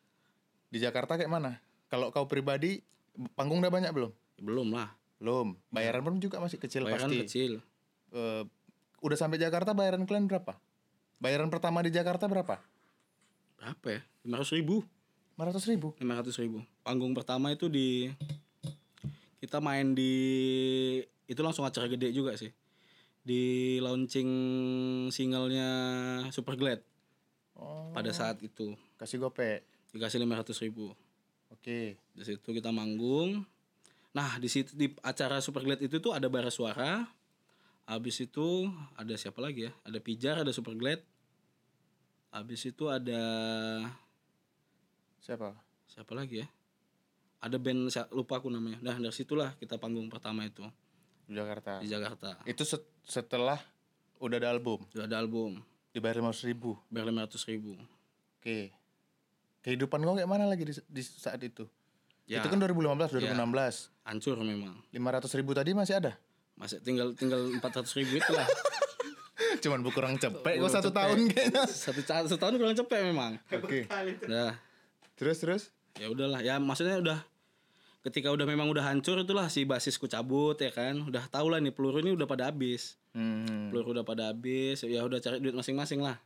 Di Jakarta kayak mana? Kalau kau pribadi panggung udah banyak belum? Belum lah. Belum. Bayaran pun juga masih kecil Bayaran pasti. kecil. Eh, udah sampai Jakarta bayaran kalian berapa? Bayaran pertama di Jakarta berapa? Berapa ya? 500 ribu. 500 ribu. 500 ribu. Panggung pertama itu di kita main di itu langsung acara gede juga sih. Di launching singlenya Super Glad Oh, pada saat itu kasih gope. Dikasih 500 ribu. Oke. Di situ kita manggung. Nah di situ di acara Super Glad itu tuh ada bara suara. Habis itu ada siapa lagi ya? Ada Pijar, ada Super Glad. Habis itu ada Siapa? siapa lagi ya? Ada band saya lupa aku namanya. Nah dari situlah kita panggung pertama itu Di Jakarta. di Jakarta. Itu set- setelah udah ada album. Sudah ada album Dibayar 500 ribu. bayar 500 ribu. Oke. Kehidupan kau kayak mana lagi di, di saat itu? Ya Itu kan 2015, 2016. hancur memang. 500 ribu tadi masih ada? Masih tinggal tinggal 400 ribu itu lah. Cuman bu kurang cepet kok Kurang satu cepet. tahun kayaknya. Satu, satu tahun kurang cepet memang. Oke. Nah Terus terus? ya udahlah ya maksudnya udah ketika udah memang udah hancur itulah si basisku cabut ya kan udah tau lah nih peluru ini udah pada habis Hmm. peluru udah pada habis ya udah cari duit masing-masing lah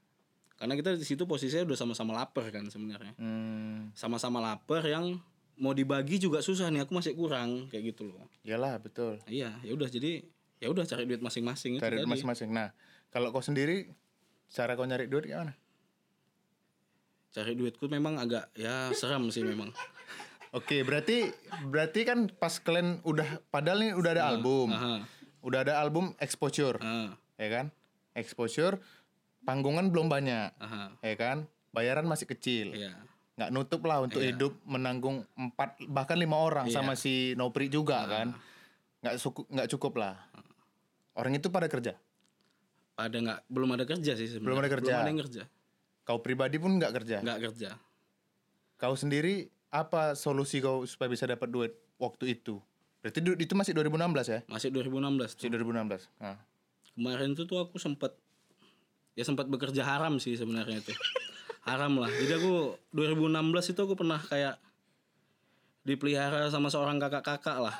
karena kita di situ posisinya udah sama-sama lapar kan sebenarnya Hmm. sama-sama lapar yang mau dibagi juga susah nih aku masih kurang kayak gitu loh Iyalah betul. iya ya udah jadi ya udah cari duit masing-masing Cari tadi. masing-masing. Nah, kalau kau sendiri cara kau nyari duit gimana? cari duitku memang agak ya seram sih memang Oke, berarti berarti kan pas kalian udah padahal nih udah ada album. Aha. Udah ada album exposure, Ah, ya kan? Exposure panggungan belum banyak, aha. ya kan? Bayaran masih kecil. iya. Nggak nutup lah untuk hidup menanggung empat bahkan lima orang Iya. sama si Nopri juga kan? Nggak cukup nggak cukup lah. Orang itu pada kerja? Pada nggak belum ada kerja sih sebenarnya. Belum ada kerja. belum ada yang kerja. Kau pribadi pun nggak kerja? Nggak kerja. Kau sendiri apa solusi kau supaya bisa dapat duit waktu itu? Berarti itu masih 2016 ya? Masih 2016 tuh. masih 2016 nah. kemarin tuh tuh aku sempat ya sempat bekerja haram sih sebenarnya itu. Haram lah. Jadi aku 2016 itu aku pernah kayak dipelihara sama seorang kakak-kakak lah.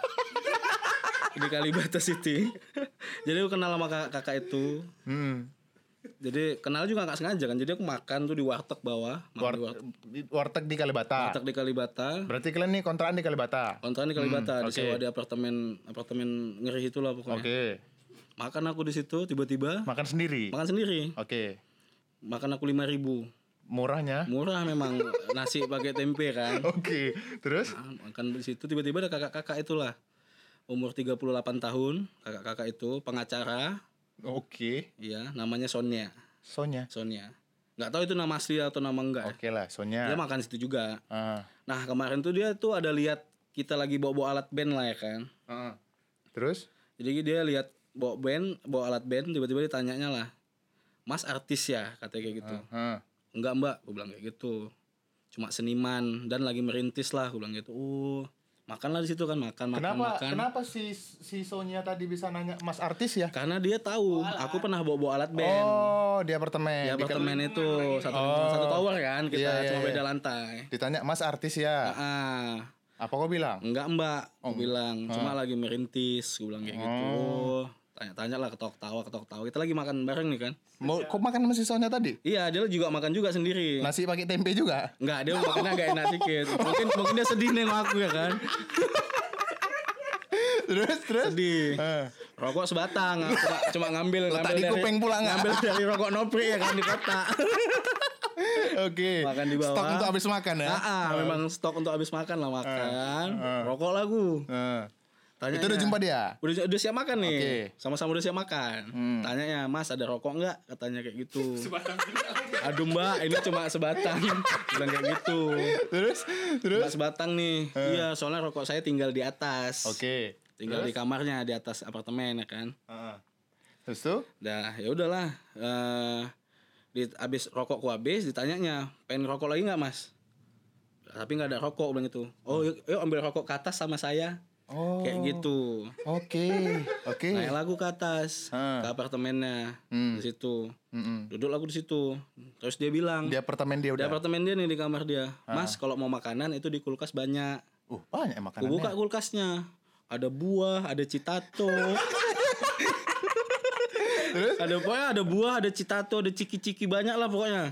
Di Kalibata City. Jadi aku kenal sama kakak-kakak itu. Hmm. jadi kenal juga nggak sengaja kan. Jadi aku makan tuh di warteg bawah. War- di warteg, warteg di Kalibata. Warteg di Kalibata. Berarti kalian nih kontrakan di Kalibata? Kontrakan di Kalibata. Hmm, disewa oke. di apartemen apartemen ngeri itulah oke. pokoknya makan aku di situ tiba-tiba. Makan sendiri? Makan sendiri. Oke. Makan aku lima ribu. Murahnya? Murah memang. Nasi pakai tempe kan. Oke terus? Ah, makan di situ tiba-tiba ada kakak-kakak itulah. Umur 38 tahun kakak-kakak itu pengacara. Oke. Ya namanya Sonia. Sonya Sonia. Nggak tahu itu nama asli atau nama enggak ya. Oke lah, Sonya. dia makan situ juga. Ah, nah kemarin tuh dia tuh ada lihat kita lagi bawa-bawa alat band lah ya kan. Ah. Terus? jadi dia lihat bawa band bawa alat band tiba-tiba ditanyanya lah mas artis ya? Katanya kayak gitu. Ah. enggak mbak gue bilang kayak gitu. Cuma seniman dan lagi merintis lah gue bilang gitu. Oh makanlah di situ kan makan makan Kenapa makan. kenapa si si Sonya tadi bisa nanya Mas artis ya? karena dia tahu. Aku pernah bawa bawa alat band. Oh, di apartemen. di Di- apartemen. Itu satu Oh. satu tower kan kita Iya, iya, cuma beda lantai. Ditanya Mas artis ya. ah Apa kau bilang? enggak mbak Oh. bilang. Cuma lagi merintis gue bilang kayak gitu tanya-tanya lah ketok tawa ketok tawa kita lagi makan bareng nih kan Mau kau makan sama si Sonya tadi? iya dia juga makan juga sendiri Nasi pakai tempe juga? Enggak, dia makannya agak enak dikit. Mungkin mungkin dia sedih nengok aku ya kan. terus terus? Sedih. Ah. Rokok sebatang, aku cuma, cuma ngambil Letak ngambil di dari kuping pula nggak? ngambil dari rokok nopri ya kan di kota. Oke. Makan di bawah. Stok untuk habis makan ya? Ah, ah, memang stok untuk habis makan lah makan. Rokok lagu. Ah. Tanya Itu udah jumpa dia? Udah, udah siap makan nih. Oke. Sama-sama udah siap makan. Hmm. Tanyanya, "Mas, ada rokok nggak?" Katanya kayak gitu. Aduh, Mbak, ini cuma sebatang. Bilang kayak gitu. Terus? Terus? Mbak sebatang nih. Iya, soalnya rokok saya tinggal di atas. Oke. Tinggal di kamarnya di atas apartemen ya kan. Ah. Terus tuh? Dah, ya udahlah. Eh di habis rokokku habis ditanyanya, "Pengen rokok lagi nggak, Mas?" Tapi nggak ada rokok bilang gitu. Oh, yuk, yuk ambil rokok ke atas sama saya. Oh. Kayak gitu. Oke. Oke. Naik lagu ke atas Ah. ke apartemennya Hmm. di situ. Mm-mm. Duduk lagu di situ. Terus dia bilang, Di apartemen dia di udah. apartemen dia nih di kamar dia. Mas, kalau mau makanan itu di kulkas banyak. Uh, banyak Aku makanannya. buka kulkasnya. Ada buah, ada citato. Ada pokoknya ada buah, ada citato, ada ciki-ciki banyak lah pokoknya.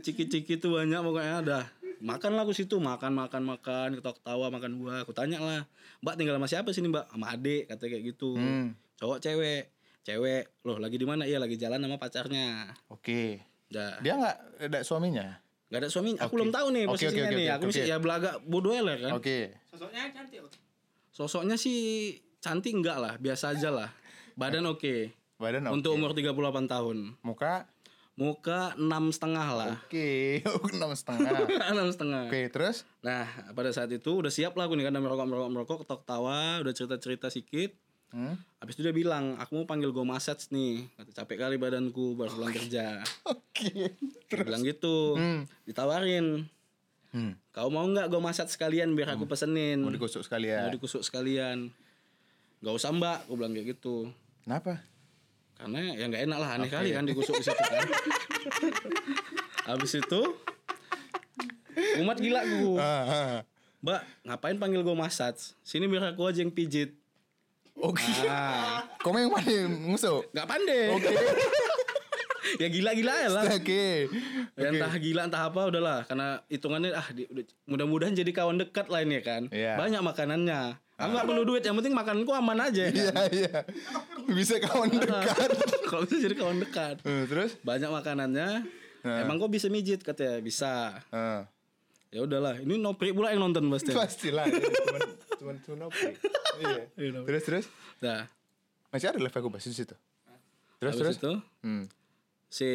Ciki-ciki itu banyak pokoknya ada. Makan lah aku situ, makan makan makan, ketawa-ketawa makan buah. Aku tanya lah, Mbak tinggal sama siapa sini Mbak? Sama adik, kata kayak gitu. Hmm. Cowok cewek, cewek, loh lagi di mana? Iya lagi jalan sama pacarnya. Oke. Dah, Dia nggak ada suaminya. nggak ada suami. Aku Oke. belum tahu nih Oke, oke, posisinya oke, nih. oke, Aku oke. mesti ya belagak bodoh lah kan. Oke. Sosoknya cantik. Sosoknya sih cantik enggak lah, biasa aja lah. Badan oke. Badan oke. Untuk umur 38 tahun. Muka Muka enam setengah lah. oke. enam setengah. enam setengah. Oke, terus? Nah, pada saat itu udah siap lah aku nih kan merokok merokok merokok ketok tawa, udah cerita cerita sedikit. Hmm? Habis itu dia bilang, aku mau panggil go massage nih. Kata capek kali badanku baru pulang kerja. Oke. Dia bilang gitu. Hmm. Ditawarin. Hmm. Kau mau nggak go massage sekalian biar aku pesenin. Mau Mau sekalian. dikusuk sekalian. Gak usah mbak, aku bilang kayak gitu. Kenapa? Karena ya nggak enak lah aneh kali kan dikusuk di situ kan. Habis itu umat gila gue. Ah, ah. Mbak, ngapain panggil gue massage? Sini biar aku aja yang pijit. Oke. Ah, Kau yang mana ngusuk? nggak pandai. Oke. ya gila-gila ya lah. Oke. Ya entah gila entah apa udahlah karena hitungannya ah mudah-mudahan jadi kawan dekat lah ini ya kan. Iya. Banyak makanannya. Aku nggak perlu duit, yang penting makananku aman aja. Iya, iya. Bisa kawan dekat. Kalau bisa jadi kawan dekat. Eh, terus? Banyak makanannya. Nah. Emang kok bisa mijit katanya? Bisa. Ah. Ya udahlah, ini Nopri pula yang nonton pasti. Pastilah. Cuman cuman cuman oke. Iya. Terus terus? Nah, Masih ada live aku bahas di situ. Terus terus? habis itu Hmm. si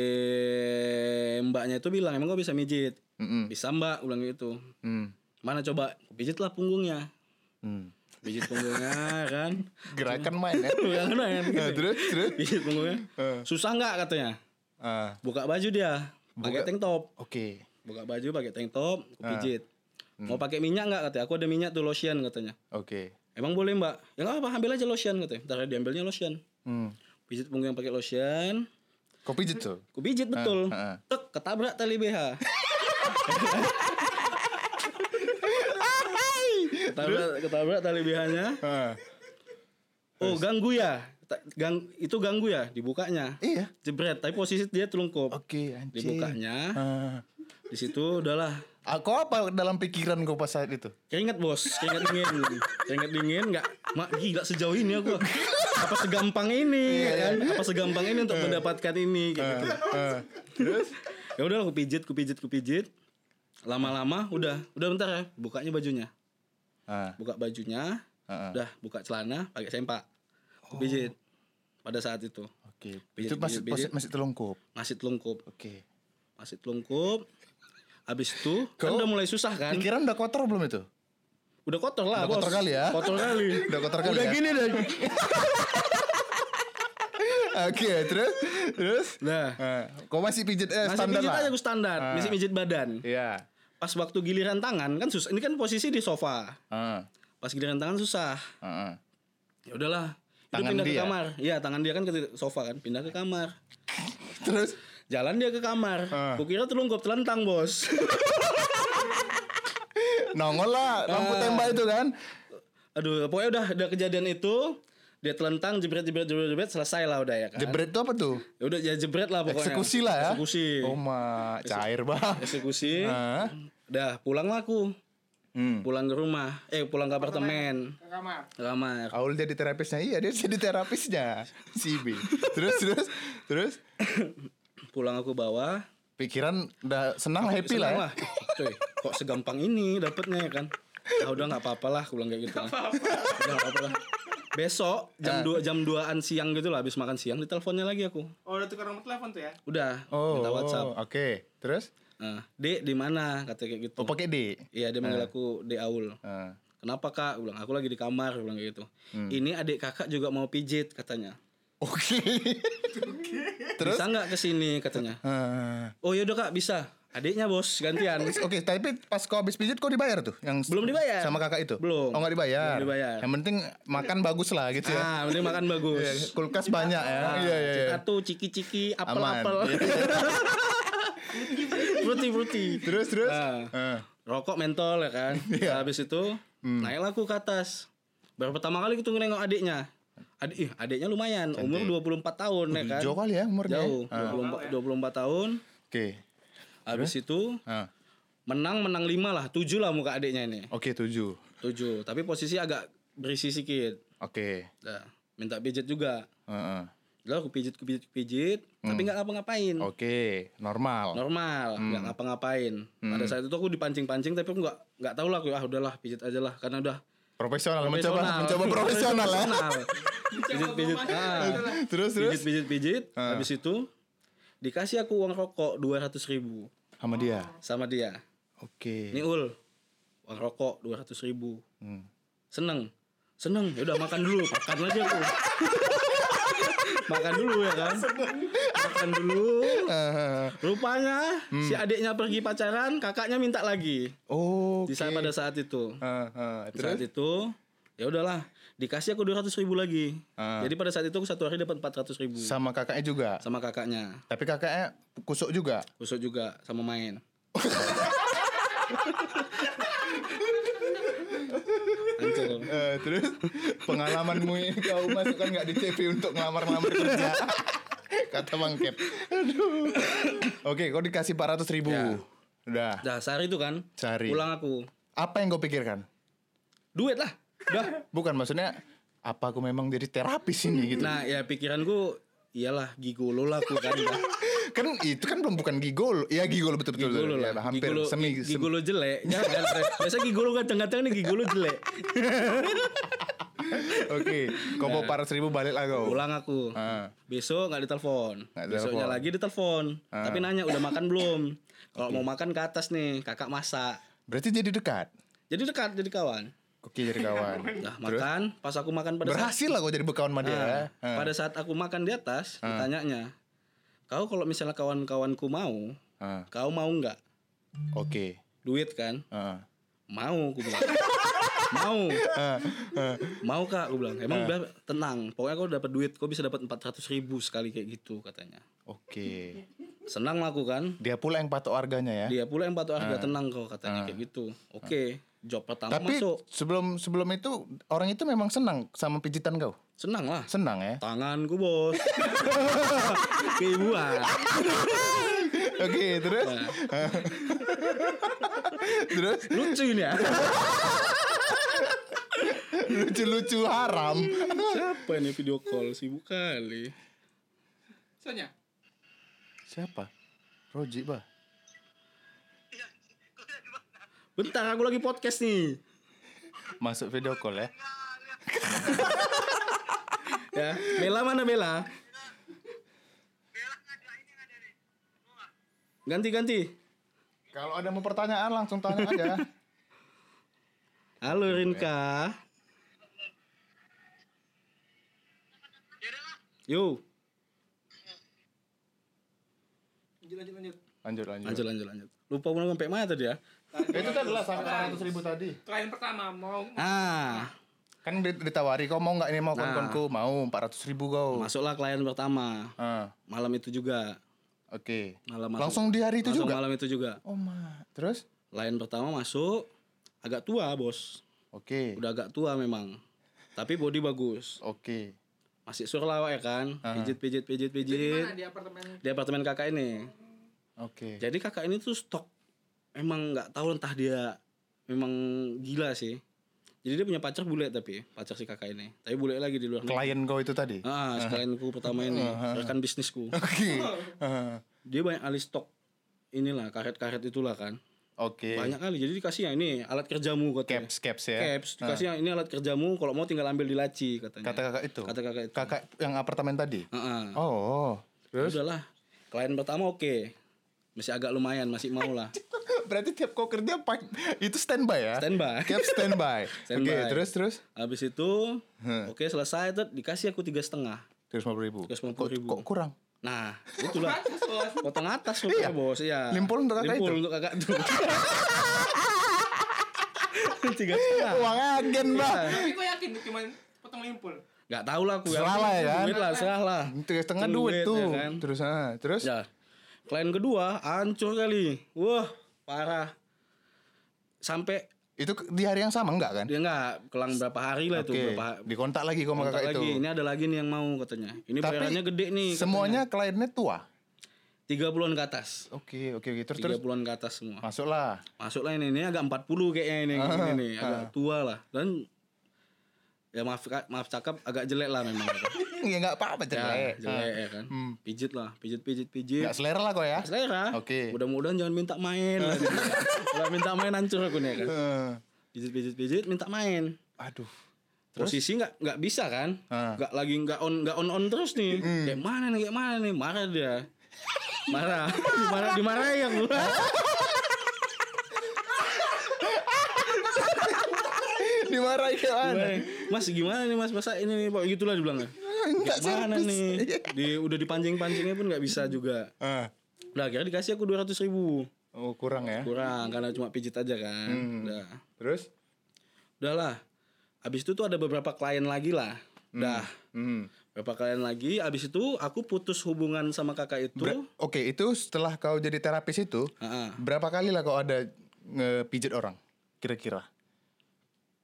mbaknya itu bilang emang kok bisa mijit? Mm-mm. Bisa mbak, ulang gitu. Hmm. Mana coba? Pijit lah punggungnya. Hmm. Pijit punggungnya kan. Gerakan main ya. Jangan main. Nah, terus terus? Pijit punggungnya. Eh. Susah nggak katanya? Ah. Buka baju dia, pakai tank top. Oke. Buka baju pakai tank top, aku pijit. Hmm. Mau pakai minyak nggak katanya? Aku ada minyak tuh lotion katanya. Oke. Emang boleh mbak? Ya nggak apa, ambil aja lotion katanya. Ntar diambilnya lotion. Hmm. Pijit punggung yang pakai lotion. Kau pijit tuh? Aku pijit betul. ah, ah. Tek, ketabrak tali BH. ketabrak, ketabrak tali BH-nya. Oh, ganggu ya. Gang, itu ganggu ya dibukanya. Iya. Jebret, tapi posisi dia telungkup. Oke, anjing. Dibukanya. Di situ udahlah Aku apa dalam pikiran kau pas saat itu? Keringet bos, keringet dingin, keringet dingin nggak, mak gila sejauh ini aku, apa segampang ini, ya kan? Apa segampang ini untuk mendapatkan ini, kayak gitu. Ah. Terus? Ya udah aku pijit, aku pijit, aku pijit, lama-lama udah, udah bentar ya, bukanya bajunya, Ah. buka bajunya, Ah. udah buka celana, pakai sempak, aku pijit, pada saat itu Oke. Pijit, Itu masih pijit, pijit. masih telungkup. masih telungkup, Oke. masih telungkup, habis itu kan Kau- udah mulai susah kan, Pikiran udah kotor belum itu? udah kotor lah, Udah bos. kotor kali ya? kotor kali, Udah kotor kali udah ya? gini deh. Oke, terus terus Nah, Ah, kau masih pijit eh, Masih standar pijit lah. aja gue standar, Ah. masih pijit badan. Iya. Pas waktu giliran tangan kan susah. Ini kan posisi di sofa. Ah, Pas giliran tangan susah. ah, ah. Ya udahlah. Itu Tangan pindah ke dia? kamar. Iya, tangan dia kan ke sofa kan, pindah ke kamar. Terus Jalan dia ke kamar. Ah. Kukira telungkup telentang, Bos. nongol lah lampu Ah. tembak itu kan. Aduh, pokoknya udah udah kejadian itu, dia telentang jebret jebret jebret jebret selesai lah udah ya kan. Jebret itu apa tuh? Ya udah ya jebret lah pokoknya. Eksekusi lah ya. Eksekusi. Oh ma, cair bang. Eksekusi. Ah. Udah pulang lah aku. Hmm. Pulang ke rumah. Eh, pulang ke apartemen. Ke kamar. Ke kamar. Aul jadi terapisnya, iya dia jadi terapisnya si B. Terus terus terus Pulang aku bawa, pikiran udah senang lah happy lah. Senang Ya. lah. Cuy, kok segampang ini dapetnya ya kan? Ah udah nggak apa-apa lah, aku bilang kayak gitu. lah. Udah nggak apa-apa lah. Besok jam 2 jam 2-an siang gitu lah habis makan siang diteleponnya lagi aku. Oh udah tukar nomor telepon tuh ya? Udah, Oh, minta WhatsApp. Oke, terus? Nah, Dek di mana? Kata kayak gitu. Oh pakai D. Iya, dia manggil aku Dek Aul. Ah. Kenapa kak? Aku bilang, aku lagi di kamar. Bilang kayak gitu. Hmm. Ini adik kakak juga mau pijit katanya. Oke. Terus? Bisa nggak ke sini katanya? Ah. Oh yaudah kak bisa. Adiknya bos gantian Oke, tapi pas kau habis pijit kau dibayar tuh yang Belum dibayar. sama kakak itu? Belum. Oh, nggak dibayar. Belum dibayar. Yang penting makan bagus lah gitu ya. ah mending makan Iya, bagus Kulkas banyak ya. Iya, iya, iya. satu ciki-ciki apel-apel fruity-fruity Terus terus. Ah. Ah. rokok mentol ya kan Iya. habis itu Hmm. naiklah aku ke atas baru pertama kali kita nengok adiknya adik ih, adiknya lumayan umur 24 tahun ya kan Jauh kali ya umurnya. jauh Ah. 24, 24 tahun Oke. Habis itu Ah. menang menang lima lah tujuh lah muka adiknya ini Oke, tujuh. tujuh tapi posisi agak berisi sedikit Oke. Dah, minta pijit juga Heeh. Lalu aku pijit, pijit, pijit, tapi nggak ngapa-ngapain. Hmm. Oke, normal. Normal, Hmm. nggak ngapa-ngapain. Pada saat itu aku dipancing-pancing, tapi aku nggak nggak tahu lah, aku ah udahlah pijit aja lah, karena udah Profesional, mencoba profesional. mencoba profesional ya. Profesional. Pijit-pijit, gua main, ah. lah. Terus terus pijit, pijit, pijit. Ah. Habis itu dikasih aku uang rokok dua ratus ribu sama dia. sama dia. Oke. Ini ul, uang rokok dua ratus ribu. Hmm. Seneng, seneng. Ya udah makan dulu, makan aja aku. makan dulu ya kan. Makan dulu. Rupanya Hmm. si adiknya pergi pacaran, kakaknya minta lagi. Oh. Di saat pada saat itu. Ah, ah. Di saat itu ya udahlah dikasih aku 200 ribu lagi. Ah. Jadi pada saat itu aku satu hari dapat 400 ribu sama kakaknya juga. sama kakaknya. Tapi kakaknya kusuk juga. Kusuk juga sama main. Hancur. Eh, terus pengalamanmu ini kau masukkan nggak di CV untuk ngelamar-ngelamar kerja? Kata Bang Kep. Aduh. Oke, kau dikasih 400 ribu. Ya. Udah. Dah sehari itu kan. Sehari. Pulang aku. Apa yang kau pikirkan? Duit lah. Udah. Bukan maksudnya apa aku memang jadi terapis ini gitu. Nah, ya pikiranku iyalah gigolo lah aku kan. Dah. kan itu kan belum bukan gigolo. Ya gigolo betul-betul. Gigolo Ya, lah. hampir gigolo, semi, gi- semi gigolo jelek. Jangan. Biasa gigolo kadang-kadang nih gigolo jelek. Oke, kau bawa 400 ribu balik lah kau. Pulang aku. Ah. Besok nggak ditelepon. Nggak Besoknya lagi ditelepon. Ah. Tapi nanya udah makan belum? Kalau mau makan ke atas nih, kakak masak. Berarti jadi dekat. Jadi dekat jadi kawan. Oke, jadi kawan. Nah, makan, pas aku makan pada saat Berhasil lah kau jadi berkawan sama dia. Ah, Ah. pada saat aku makan di atas, ditanyanya, "Kau kalau misalnya kawan-kawanku mau, Ah, kau mau nggak? Oke. Duit kan? Ah. Mau, aku bilang. mau. Mau kak, aku bilang. Emang udah tenang. Pokoknya kau dapat duit, kau bisa dapat 400 ribu sekali kayak gitu katanya. Oke. Senang lah aku kan. Dia pula yang patok harganya ya. Dia pula yang patok harga tenang kau katanya kayak gitu. Oke, job pertama Tapi masuk. sebelum sebelum itu orang itu memang senang sama pijitan kau. Senang lah. Senang ya. Tanganku bos. Keibuan. Oke, terus Nah, terus lucu ini ya. lucu-lucu haram. Siapa ini video call sibuk kali. Sonya. Siapa? Roji, Bah. Bentar aku lagi podcast nih. Masuk video call ya. Ya, Bella mana Bella? Ganti ganti. Kalau ada mau pertanyaan langsung tanya aja. Halo Rinka. Yo, Lanjut lanjut lanjut. Lanjut, lanjut. lanjut lanjut lanjut. Lupa mau sampai mana tadi ya? Itu tadi lah sampai 400 ribu tadi. Klien pertama mau Ah, Kan dit- ditawari kau mau nggak ini mau Nah. kon-konku mau 400 ribu kau. masuklah klien pertama. Ah, Malam itu juga. Oke. Malam masuk. Langsung di hari itu Langsung juga. malam itu juga. Oh ma. Terus? Klien pertama masuk agak tua, Bos. Oke. Udah agak tua memang. Tapi body bagus. Oke. Masih surlawa ya kan? Pijit pijit pijit di pijit. mana di apartemen? Di apartemen kakak ini. Oke. Jadi kakak ini tuh stok emang nggak tahu entah dia memang gila sih. Jadi dia punya pacar bule tapi pacar si kakak ini. Tapi bule lagi di luar negeri. Klien kau itu tadi. Ah, sekalianku pertama ini, rekan bisnisku. Oke. Ah, Dia banyak kali stok inilah karet-karet itulah kan. Oke. Banyak kali. Jadi dikasih ya ini alat kerjamu katanya. Caps, caps ya. Caps, dikasih yang ini alat kerjamu kalau mau tinggal ambil di laci katanya. Kata kakak itu. Kata kakak itu. Kakak yang apartemen tadi. Heeh. Oh. Terus? Udahlah. Klien pertama oke. Masih agak lumayan, masih mau lah. Berarti tiap kau kerja itu standby ya? Standby. Cap standby. Standby. Oke, terus terus Habis itu, oke selesai tuh dikasih aku tiga setengah. terus lima ribu. 350.000. Kok, kok kurang? Nah, itulah. Potong atas rupanya bos, iya. Limpul untuk kakak Limpul itu? untuk kakak tuh. Tiga setengah. Uang agen, Mbak. Tapi gue yakin cuma potong limpul. Gak tahu lah aku. Serah lah ya kan? Duit lah, serah lah. Tiga setengah Duit, duit tuh. ya kan? Terus ah, terus Ya. Klien kedua hancur kali. Wah, parah. Sampai itu di hari yang sama enggak kan? dia nggak kelang berapa hari lah itu Oke, berapa dikontak lagi kok sama kakak lagi. itu. Ini ada lagi nih yang mau katanya. Ini Tapi bayarannya gede nih. Semuanya kliennya tua. tiga puluhan ke atas. Oke, oke, oke. Terus Tiga terus puluhan ke atas semua. masuklah. Masuk lah ini, ini agak 40 kayaknya ini, Ah, ini nih, agak tua lah. Dan ya maaf maaf cakap agak jelek lah memang. ya enggak apa-apa ya, jelek. jelek ya kan. Hmm. Pijit lah, pijit pijit pijit. Enggak selera lah kok ya. Selera. Oke. Mudah-mudahan jangan minta main. lah. Kalau minta main hancur aku nih ya kan. Eh, Pijit pijit pijit minta main. aduh. Posisi nggak nggak bisa kan? Nggak lagi nggak on nggak on on terus nih. Kayak mana nih kayak mana nih marah dia. Marah. Marah dimarahin aku. Dimarahi ke mana? Mas gimana nih mas masa ini nih Pak gitulah dibilangnya. Enggak Kayak mana serius. nih? Di udah dipancing-pancingnya pun nggak bisa juga. Ah. Udah akhirnya dikasih aku dua ratus ribu Oh, kurang ya. kurang karena cuma pijit aja kan. Udah. Terus? Udahlah. Habis itu tuh ada beberapa klien lagi lah. Udah. Hmm. Beberapa klien lagi. Habis itu aku putus hubungan sama kakak itu. Ber- Oke, itu setelah kau jadi terapis itu, ah. berapa kali lah kau ada ngepijit orang? Kira-kira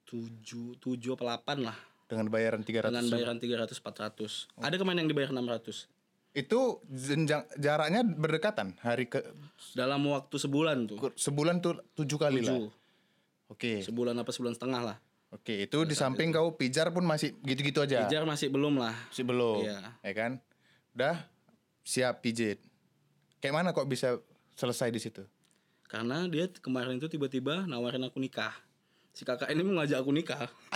tujuh tujuh apa delapan lah dengan bayaran 300. dengan bayaran 300 400 ada kemarin yang dibayar 600 Itu jenjang jaraknya berdekatan hari ke dalam waktu sebulan tuh sebulan tuh tujuh kali lah. tujuh Oke. sebulan apa sebulan setengah lah Oke, itu di samping kau pijar pun masih gitu-gitu aja. Pijar masih belum lah Masih belum. Iya. Ya kan? Udah siap pijit. Kayak mana kok bisa selesai di situ? karena dia kemarin itu tiba-tiba nawarin aku nikah si kakak ini mau ngajak aku nikah.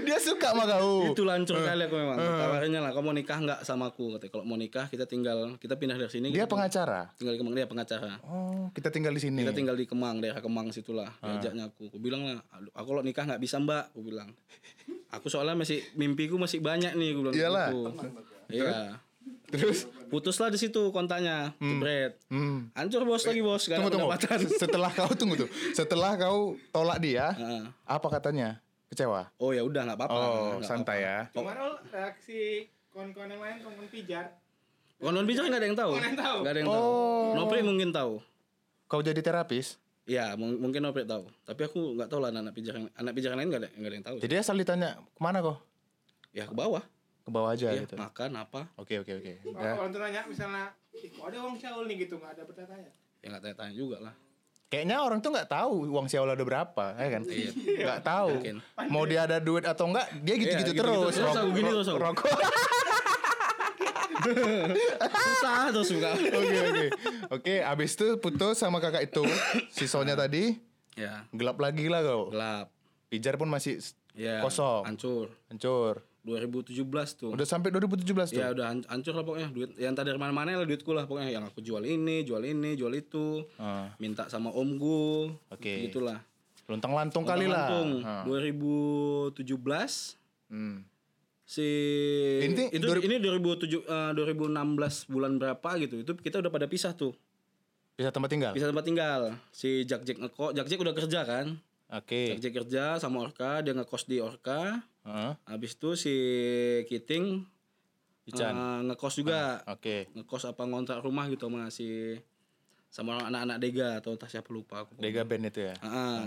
Dia suka sama kau. itu lancur kali aku memang. Tawarinnya lah kamu mau nikah nggak sama aku? Katanya kalau mau nikah kita tinggal kita pindah dari sini Dia pengacara. tinggal di Kemang. Dia pengacara. Oh, kita tinggal di sini. kita tinggal di Kemang daerah Kemang situlah diajaknya aku. Aku bilang lah "Aduh, aku kalau nikah nggak bisa mbak aku bilang. Aku soalnya masih mimpiku masih banyak nih aku bilang Iyalah. gitu. iya Terus putuslah di situ kontaknya jebret hmm. hancur bos lagi bos gak Tunggu tunggu. Setelah kau tunggu tuh. Setelah kau tolak dia, Heeh. apa katanya? Kecewa. oh ya udah nggak apa-apa Oh, nggak santai ya. Gimana Ul, reaksi kawan-kawan yang lain, kawan pijar? Konon bicara nggak ada yang tahu. Nggak ada yang tahu. Nggak ada yang tahu. Oh. Nopri mungkin tahu. Kau jadi terapis. Iya, mung- mungkin Nopri tahu. Tapi aku nggak tahu lah anak pijar yang anak pijar yang lain nggak ada nggak ada yang tahu. Jadi asal ditanya ke mana kau? Ya ke bawah. Ke bawah aja Ya, gitu. makan apa? Oke oke oke. Kalau Ya. orang tuh nanya misalnya, "Ih, kok ada uang Syaul nih gitu, nggak ada bertanya. Ya nggak tanya-tanya juga lah. Kayaknya orang tuh nggak tahu uang Xiaola ada berapa, ya kan? Iya. Nggak tahu. Mungkin. Mau dia ada duit atau enggak, dia gitu-gitu Iya, terus. gitu-gitu terus, aku gini terus. Rokok. Susah terus buka. Oke oke. Oke, abis itu putus sama kakak itu. Sisanya tadi ya, gelap lagi lah kau. gelap. Pijar pun masih Ya, kosong. hancur. Hancur. 2017 tuh. Udah sampai 2017 tuh. Ya udah han- hancur lah pokoknya duit yang tadi dari mana-mana lah duitku lah pokoknya yang aku jual ini, jual ini, jual itu. Ah, Minta sama omku. Oke. Gitulah. Luntang lantung kali lah. Lampung, Ah. 2017 Hmm. si Ini itu dua- ini 2007 eh, 2016 bulan berapa gitu itu kita udah pada pisah tuh Bisa tempat tinggal. pisah tempat tinggal si Jack Jack ngekos Jack Jack udah kerja kan Oke. Jack Jack kerja sama Orka dia ngekos di Orka Heeh. habis itu si Kiting Ican. eh, ngekos juga Oke. ngekos apa ngontrak rumah gitu sama si sama anak-anak Dega atau entah siapa lupa aku Dega band itu ya. Heeh.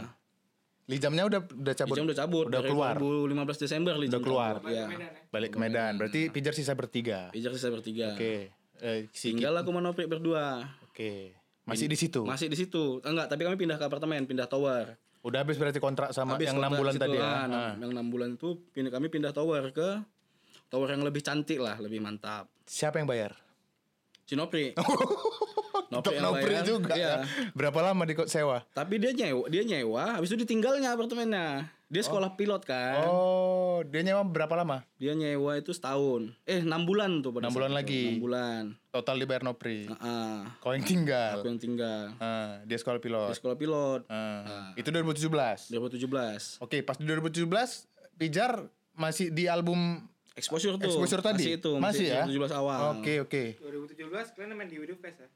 Lijamnya udah udah cabut. Lijam udah cabut Udah dari keluar. 2015 Desember Lijam keluar. cabut, Iya. Medan ya. Balik ke Medan. Berarti Pijar sisa bertiga. Pijar sisa bertiga. Oke. Eh, si Tinggal aku sama Nopri berdua. Oke. Masih di situ. Masih di situ. Enggak, tapi kami pindah ke apartemen, pindah tower. Udah habis berarti kontrak sama Habis yang enam bulan tadi ya. ah, enam- Yang 6 bulan itu pindah kami pindah tower ke tower yang lebih cantik lah, lebih mantap. Siapa yang bayar? Si Nopri. Untuk yang Nopri bayar, juga iya. ya. Berapa lama di kok sewa? Tapi dia nyewa, dia nyewa, habis itu ditinggalnya apartemennya. Dia sekolah pilot kan. Oh, dia nyewa berapa lama? Dia nyewa itu setahun. Eh, 6 bulan tuh pada Enam saat bulan itu. lagi. Enam bulan. Total dibayar Nopri. Heeh. Kau yang tinggal. Aku yang tinggal. Ah, dia sekolah pilot. Dia sekolah pilot. Ah, Itu 2017. 2017. Oke, pas di 2017 Pijar masih di album Exposure tuh. Exposure tadi? Masih itu. Masih ya? 2017 awal. Oke, oke. 2017 kalian main di Widow Fest ya?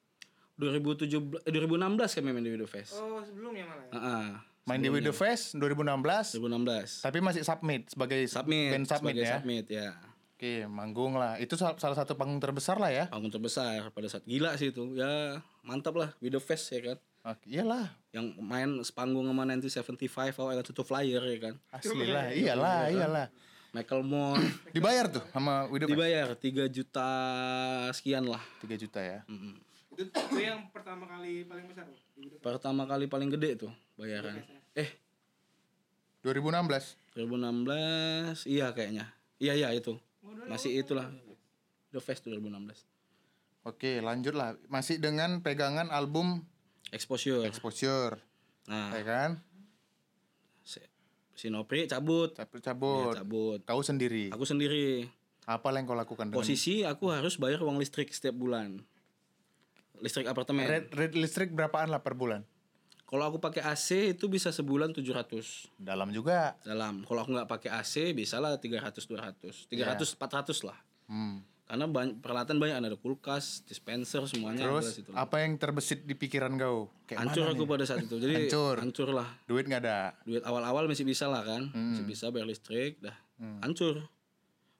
2017 eh, 2016 kami main di Video Fest. Oh sebelumnya malah ya? Heeh. Main di Widow Fest 2016, 2016. tapi masih submit sebagai Submit, band submit sebagai ya. submit ya. Oke, manggung lah. Itu sal- salah satu panggung terbesar lah ya. Panggung terbesar pada saat gila sih itu. Ya mantap lah Video Fest ya kan. Oke, iyalah. Yang main sepanggung sama 1975 awal itu flyer ya kan. Asli lah, iyalah, iyalah. Michael Moore Dibayar tuh sama Widow Fest? dibayar 3 juta sekian lah. 3 juta ya. Mm-mm. Itu, itu yang pertama kali paling besar loh. Pertama kali paling gede tuh bayaran. Eh 2016. 2016 iya kayaknya. Iya iya itu. Masih itulah. The Fest 2016. Oke, lanjut lah. Masih dengan pegangan album Exposure. Exposure, Nah, ya kan? si- Sinopri cabut. Cabut-cabut. Dia cabut. Kau sendiri. Aku sendiri. Apa yang kau lakukan dengan Posisi aku harus bayar uang listrik setiap bulan. Listrik apartemen. Red, red listrik berapaan lah per bulan? Kalau aku pakai AC itu bisa sebulan 700 Dalam juga. dalam. Kalau aku nggak pakai AC bisa lah 300 200. 300 400 lah. Hmm. Karena banyak, peralatan banyak ada kulkas, dispenser semuanya ada Terus situ. apa yang terbesit di pikiran kau? Kayak Hancur mana aku nih? pada saat itu. Jadi Hancur. hancur lah. Duit nggak ada. Duit awal-awal masih bisa lah kan. Hmm. Masih bisa bayar listrik dah. Hancur.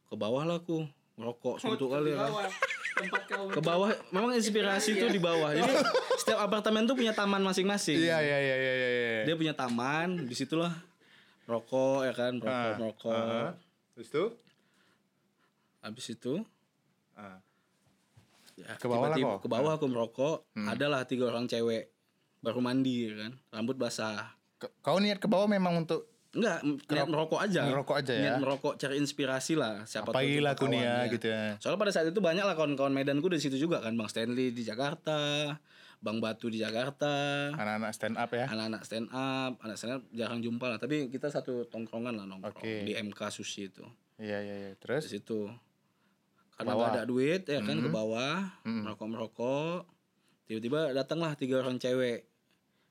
Ke bawah lah aku. Merokok suntuk kali ya kan. Bawah, tempat kau Ke bawah memang inspirasi itu di bawah. Jadi setiap apartemen tuh punya taman masing-masing. Iya iya iya iya iya. iya. Dia punya taman, di situlah rokok ya kan, rokok, Ah, rokok. ah. Terus tuh? Habis itu Ah. ya, Ke bawah lah kok. Hmm. Ke bawah aku merokok, adalah tiga orang cewek baru mandi ya kan, rambut basah. Kau niat ke bawah memang untuk Enggak, niat merokok aja. merokok aja ya? Niat merokok cari inspirasi lah siapa apa tuh ya kawan, gitu ya. Soalnya pada saat itu banyak lah kawan-kawan Medanku di situ juga kan, Bang Stanley di Jakarta, Bang Batu di Jakarta, Anak-anak stand up ya. anak-anak stand up, anak stand up jarang jumpa lah. Tapi kita satu tongkrongan lah nongkrong Oke. di MK Sushi itu. Iya iya iya. Di Terus situ. Karena bawah. nggak ada duit ya kan ke bawah, merokok-merokok. Tiba-tiba datanglah tiga orang cewek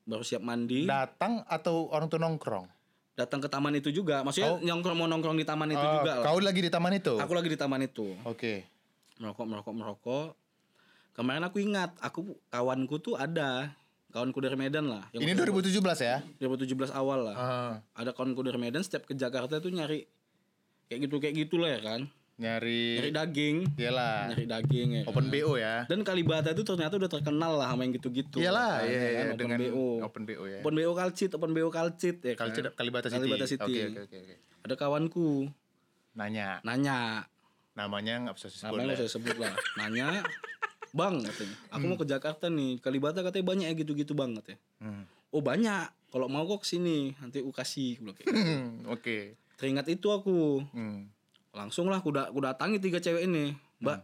baru siap mandi, datang atau orang tuh nongkrong? Datang ke taman itu juga. Maksudnya nongkrong mau nongkrong di taman itu Oh, juga lah. Kau lagi di taman itu? Aku lagi di taman itu. Oke. merokok merokok merokok kemarin aku ingat aku kawanku tuh ada kawanku dari Medan lah yang Ini 2017 ya? 2017 awal lah Ah, ada kawanku dari Medan setiap ke Jakarta tuh nyari kayak gitu kayak gitulah ya kan nyari nyari daging iyalah nyari daging ya open kan. BO ya. dan Kalibata itu ternyata udah terkenal lah sama yang gitu-gitu Iyalah, kan, iya, ya iya, kan, open dengan BO open BO ya. open BO Kalcit open BO Kalcit ya kan Kalcit Kalibata City. Kalibata City. Oke oke oke oke. ada kawanku Nanya, nanya namanya nggak bisa disebut. namanya nggak saya sebut lah nanya bang katanya aku mau ke Jakarta nih Kalibata katanya banyak ya gitu-gitu bang katanya Hmm. oh banyak kalau mau kok ke sini nanti aku kasih gitu. Hmm, Oke. teringat itu aku Hmm. Langsung lah aku, da- aku datangi tiga cewek ini. Mbak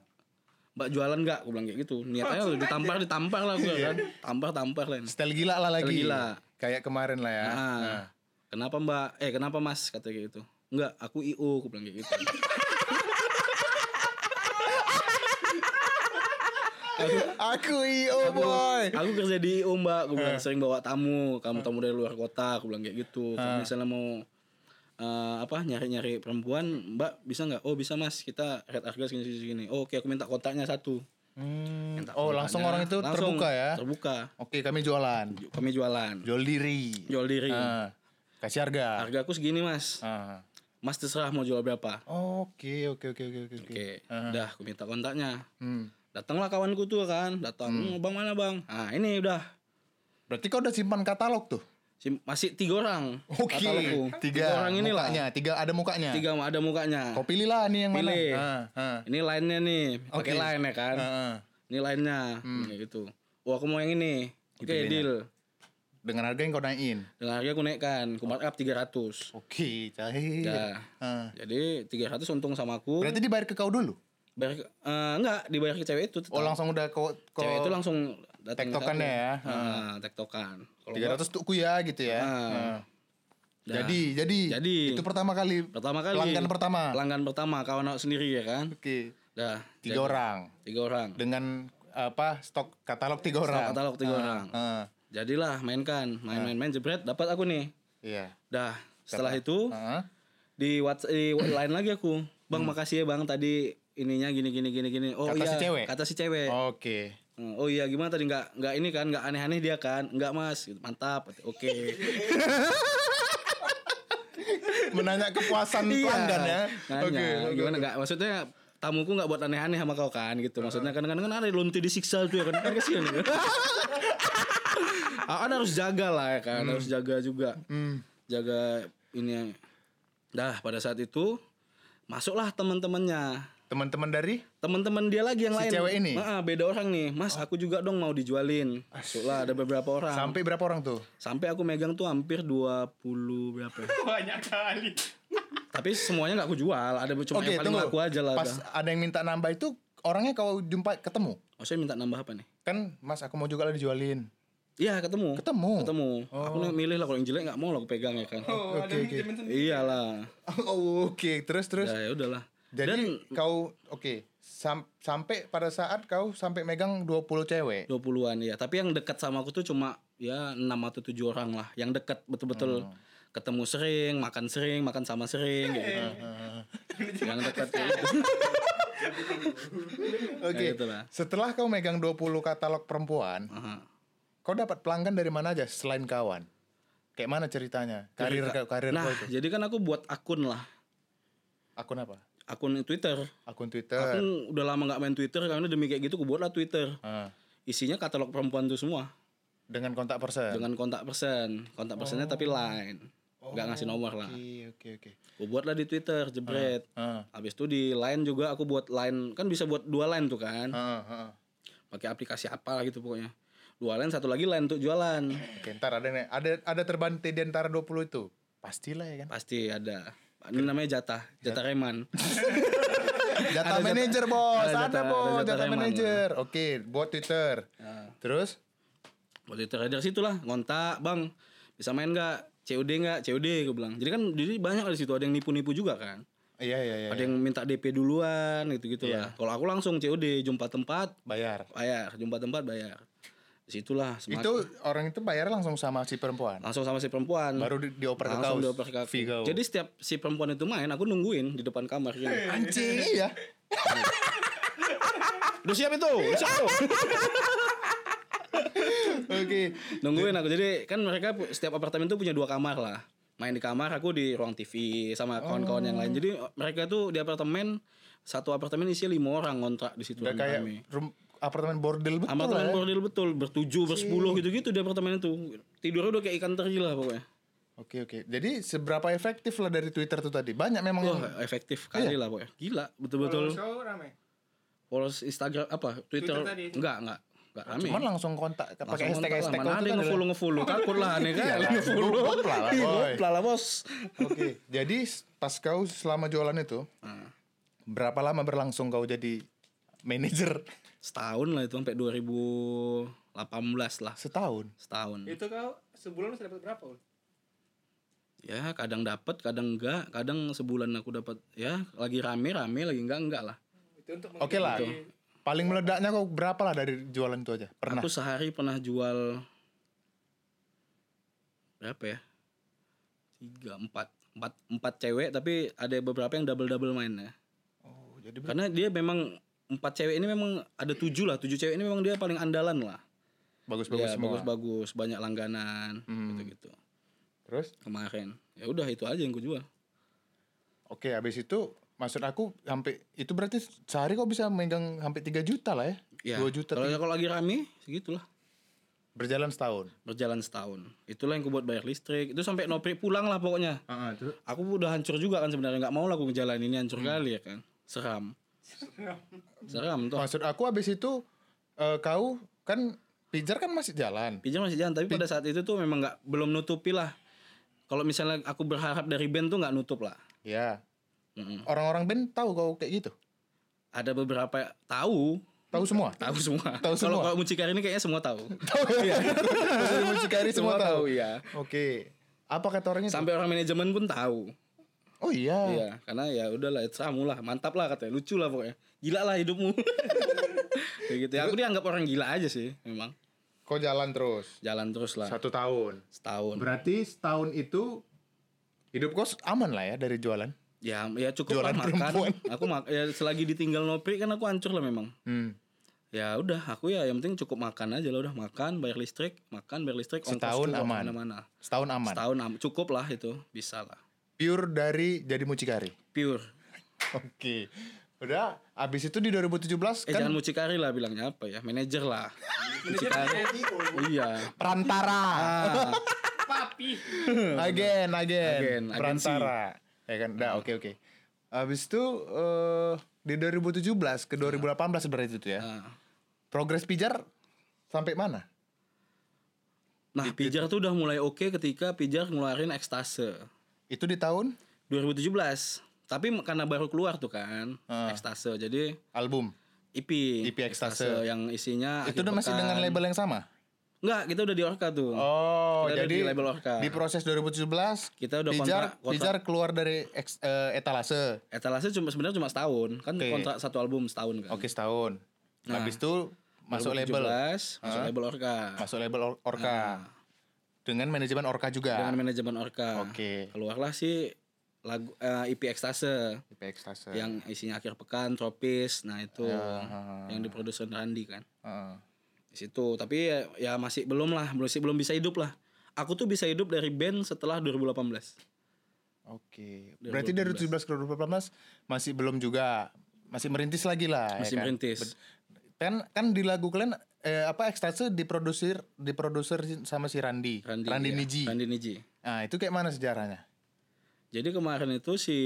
mbak jualan nggak? Aku bilang kayak gitu. Niatnya udah ditampar ditampar lah gue kan. Tampar tampar lah. Style gila lah lagi. Style gila. Kayak kemarin lah ya. Nah, Nah. kenapa mbak? Eh kenapa mas? Kata kayak gitu. Enggak aku io aku bilang kayak gitu. Aku IO boy. aku kerja di IO mbak. Aku bilang sering bawa tamu. Kamu tamu dari luar kota. Aku bilang kayak gitu. Kalau misalnya mau eh, apa nyari-nyari perempuan mbak bisa nggak oh bisa mas kita red harga segini segini oh, oke aku minta kontaknya satu Hmm. Minta Oh langsung orang itu Langsung, terbuka ya? terbuka Oke kami jualan. kami jualan Jual diri. jual diri Ah. Kasih harga. harga aku segini mas Ah. mas terserah mau jual berapa Oke oke oke oke oke. oke udah aku minta kontaknya Hmm. datanglah kawanku tuh kan datang "Hmm, bang mana bang ah ini udah Berarti kau udah simpan katalog tuh? Masih tiga orang Oke. katalogku. Tiga, orang ini lah mukanya. Tiga ada mukanya. tiga ada mukanya Kau pilih lah nih yang mana. Pilih. Ah. ini lainnya nih Oke. pakai line ya kan Ah, ah. ini lainnya kayak gitu oh aku mau yang ini oke Dipilihnya. deal Dengan harga yang kau naikin. dengan harga aku naikkan aku markup 300 Oke, cair. ya jadi 300 untung sama aku Berarti dibayar ke kau dulu? bayar ke- eh, enggak dibayar ke cewek itu tetap. Oh langsung udah kau cewek itu langsung datang ke tektokannya aku. ya? Ah, tektokan kalau tiga ratus tuh ya gitu ya. Ah. Ah. Dah. Jadi, jadi, Jadi. itu pertama kali pertama kali pelanggan pertama. pelanggan pertama kawan aku sendiri ya kan Oke, dah tiga orang tiga orang dengan apa stok katalog tiga orang. katalog tiga Ah, orang ah, jadilah mainkan main-main-main jebret dapat aku nih Iya. dah setelah itu Ah, di WhatsApp di line lagi aku bang makasih ya bang tadi ininya gini gini gini gini oh Kata iya si cewek? kata si cewek Oke. Oh iya gimana tadi? Nggak nggak ini kan nggak aneh-aneh dia kan? Nggak mas. Gitu, mantap. Oke. Menanya kepuasan pelanggan ya. Nanya, Oke. oke, gimana? nggak maksudnya tamuku nggak buat aneh-aneh sama kau kan? Gitu. Maksudnya kadang-kadang kan ada lonte disiksa tuh ya kan? Kan kasihan ya. Ah, kan harus jaga lah ya kan? Harus jaga juga. Hmm. jaga ini. Dah pada saat itu masuklah teman-temannya Teman-teman dari teman-teman dia lagi yang Si lain cewek ini? Ah, beda orang nih mas aku juga dong mau dijualin masuklah ada beberapa orang sampai berapa orang tuh? sampai aku megang tuh hampir 20 berapa ya. Banyak kali. tapi semuanya nggak aku jual ada cuma Oke, yang paling tunggu. laku aja lah Pas udah. ada yang minta nambah itu orangnya kau jumpa ketemu. oh saya minta nambah apa nih Kan Mas aku mau juga lah dijualin. Iya ketemu. Ketemu? Ketemu. Aku nih milih lah kalau yang jelek nggak mau lah aku pegang ya kan. Oh, ada Oke, oke. manajemen sendiri. Iyalah. Oh, oke, terus terus. Ya, ya udahlah. Jadi Dan kau oke, sam- sampai pada saat kau sampai megang 20 cewek. 20-an ya. Tapi yang dekat sama aku tuh cuma ya 6 atau 7 orang lah. Yang dekat betul-betul Hmm. ketemu sering, makan sering, makan sama sering gitu. yang dekat kayak gitu. Oke. Kayak gitu lah. Setelah kau megang 20 katalog perempuan, Aha. kau dapat pelanggan dari mana aja selain kawan? Kayak mana ceritanya? Karir karir Nah, kau itu. jadi kan aku buat akun lah. Akun apa? Akun Twitter. Akun Twitter. Aku udah lama nggak main Twitter karena demi kayak gitu aku buatlah Twitter. Ah, Isinya katalog perempuan tuh semua. dengan kontak person. dengan kontak persen kontak persennya tapi line nggak ngasih nomor lah Oke, oke, oke. aku buatlah di twitter jebret Ah, habis itu di line juga aku buat line kan bisa buat dua line tuh kan ah, ah. pakai aplikasi apa lah gitu pokoknya dua line satu lagi line untuk jualan Oke, ntar ada nih, ada ada terbanti di antara 20 itu. Pastilah ya kan. pasti ada ini namanya jatah jatah reman. Jatah Ada jatah- Bos. ada Ada, jatah- Bos, jatah jatah reman, manajer. Oke, buat Twitter. Nah, Terus? Buat twitter dari situ lah ngontak bang bisa main nggak? COD nggak? COD gue bilang. Jadi kan jadi banyak di situ ada yang nipu-nipu juga kan. Iya, iya, iya. ada yang minta DP duluan gitu gitu lah kalau aku langsung COD jumpa tempat bayar. bayar. Jumpa tempat bayar semakin Itu orang itu bayar langsung sama si perempuan. langsung sama si perempuan Baru di, dioper ke kau. dioper ke aku. jadi setiap si perempuan itu main aku nungguin di depan kamar gini. anjing iya. udah siap itu udah siap itu Oke. nungguin aku jadi kan mereka setiap apartemen tuh punya dua kamar lah main di kamar aku di ruang TV sama kawan-kawan yang lain jadi mereka tuh di apartemen satu apartemen isinya lima orang ngontrak di situ Udah kayak rame-rame. Apartemen bordel betul apartemen ya. bordil betul bertujuh bersepuluh gitu-gitu di apartemen itu tidurnya udah kayak ikan teri lah pokoknya Oke oke. Jadi seberapa efektif lah dari Twitter tuh tadi? Banyak memang Wah yang efektif Iya. kali lah pokoknya gila betul-betul show rame. Instagram apa Twitter, Twitter tadi. enggak enggak enggak rame cuman langsung kontak pakai hashtag hashtag mana ada kan ngefollow ngefollow takut lah aneh kan Iyalah, ngefollow gopla lah, bos Oke. Jadi pas kau selama jualan itu Nah, berapa lama berlangsung kau jadi manajer? Setahun lah itu sampai 2018 lah Setahun. setahun Itu kau sebulan bisa dapat berapa? Ul? ya kadang dapat kadang enggak kadang sebulan aku dapat ya lagi rame rame lagi enggak enggak lah Itu untuk Oke lah. menghidupi- Paling meledaknya kau berapa lah dari jualan itu aja? Pernah. aku sehari pernah jual berapa ya tiga empat empat empat cewek tapi ada beberapa yang double double main ya Oh, jadi karena dia memang empat cewek ini memang ada tujuh lah. Tujuh cewek ini memang dia paling andalan lah. Bagus-bagus ya semua. bagus-bagus. Banyak langganan Hmm. gitu-gitu. Terus? Kemarin. Ya udah itu aja yang gue jual. Oke habis itu maksud aku sampai itu berarti sehari kau bisa megang sampai 3 juta lah ya? ya 2 juta kalau kalau lagi rame segitulah. Berjalan setahun. berjalan setahun. Itulah yang gue buat bayar listrik. Itu sampai nopri pulang lah pokoknya. Heeh, terus? Aku udah hancur juga kan sebenarnya. Nggak mau lah aku ngejalanin. Ini hancur kali ya kan. Seram seram tuh maksud aku habis itu eh, kau kan pijar kan masih jalan. pinjam masih jalan tapi pada saat itu tuh memang nggak belum nutupi lah kalau misalnya aku berharap dari band tuh nggak nutup lah Ya. Mm-mm. Orang-orang band tahu kau kayak gitu. ada beberapa tahu Tahu semua. tahu semua Tahu semua. kalau mucikari ini kayaknya semua tahu Tahu ya. Maksudnya mucikari semua tahu. ya Oke. Apa kata orang itu? sampai orang manajemen pun tahu Oh iya. Iya, karena ya udahlah kamu lah, mantap lah katanya, lucu lah pokoknya. Gila lah hidupmu. Kayak gitu. Ya, aku dianggap orang gila aja sih, memang. Kau jalan terus. Jalan terus lah Satu tahun. setahun. Berarti setahun itu hidup kau aman lah ya dari jualan. Ya, ya cukup Jualan lah makan. perempuan. Aku mak ya selagi ditinggal Nopri kan aku hancur lah memang. Hmm. Ya udah, aku ya yang penting cukup makan aja lah udah makan, bayar listrik, makan, bayar listrik, Setahun aman. ke mana-mana. Setahun aman. Setahun am- cukup lah itu, bisa lah. Pure dari jadi mucikari. Pure. Oke. Udah, abis itu di 2017 Eh kan jangan mucikari lah bilangnya apa ya, manajer lah. mucikari. iya. perantara. Ah, Papi. Again, again. Agen, agensi. perantara. Ya kan, udah oke oke. Abis itu eh, di 2017 ke 2018 berarti itu ya. ah. Progres pijar sampai mana? Nah, Pijar tuh udah mulai oke ketika Pijar ngeluarin ekstase Itu di tahun 2017. Tapi karena baru keluar tuh kan, Ah. ekstase. Jadi album. EP, EP Ekstase. yang isinya itu udah masih dengan label yang sama? Enggak, kita udah di Orca tuh. Oh, Kita jadi di label Orca. di proses 2017 Kita udah Pijar, kontrak- kontrak. Pijar keluar dari eks- eh, etalase. Etalase cuma sebenarnya cuma setahun, kan Oke. kontrak satu album setahun kan. Oke, setahun. Nah, Habis itu masuk label, 2017, masuk label Orca. masuk label Or- Orca. Dengan manajemen Orca juga. Dengan manajemen Orca. Oke. Keluarlah sih lagu eh, EP Ekstase IP Ekstase. yang isinya akhir pekan, tropis. Nah, itu Ah. yang diproduksi Randy kan. Heeh. Di situ, tapi ya, ya masih belum lah, belum belum bisa hidup lah. Aku tuh bisa hidup dari band setelah 2018. Oke. Berarti dari 2017 ke 2018 masih belum juga masih merintis lagi lah Masih ya kan? merintis. Kan kan di lagu kalian eh, apa Ekstase diproduksi diproduser sama si Randy. Randy, Randy iya. Niji. Randy Niji. Nah, itu kayak mana sejarahnya? Jadi kemarin itu si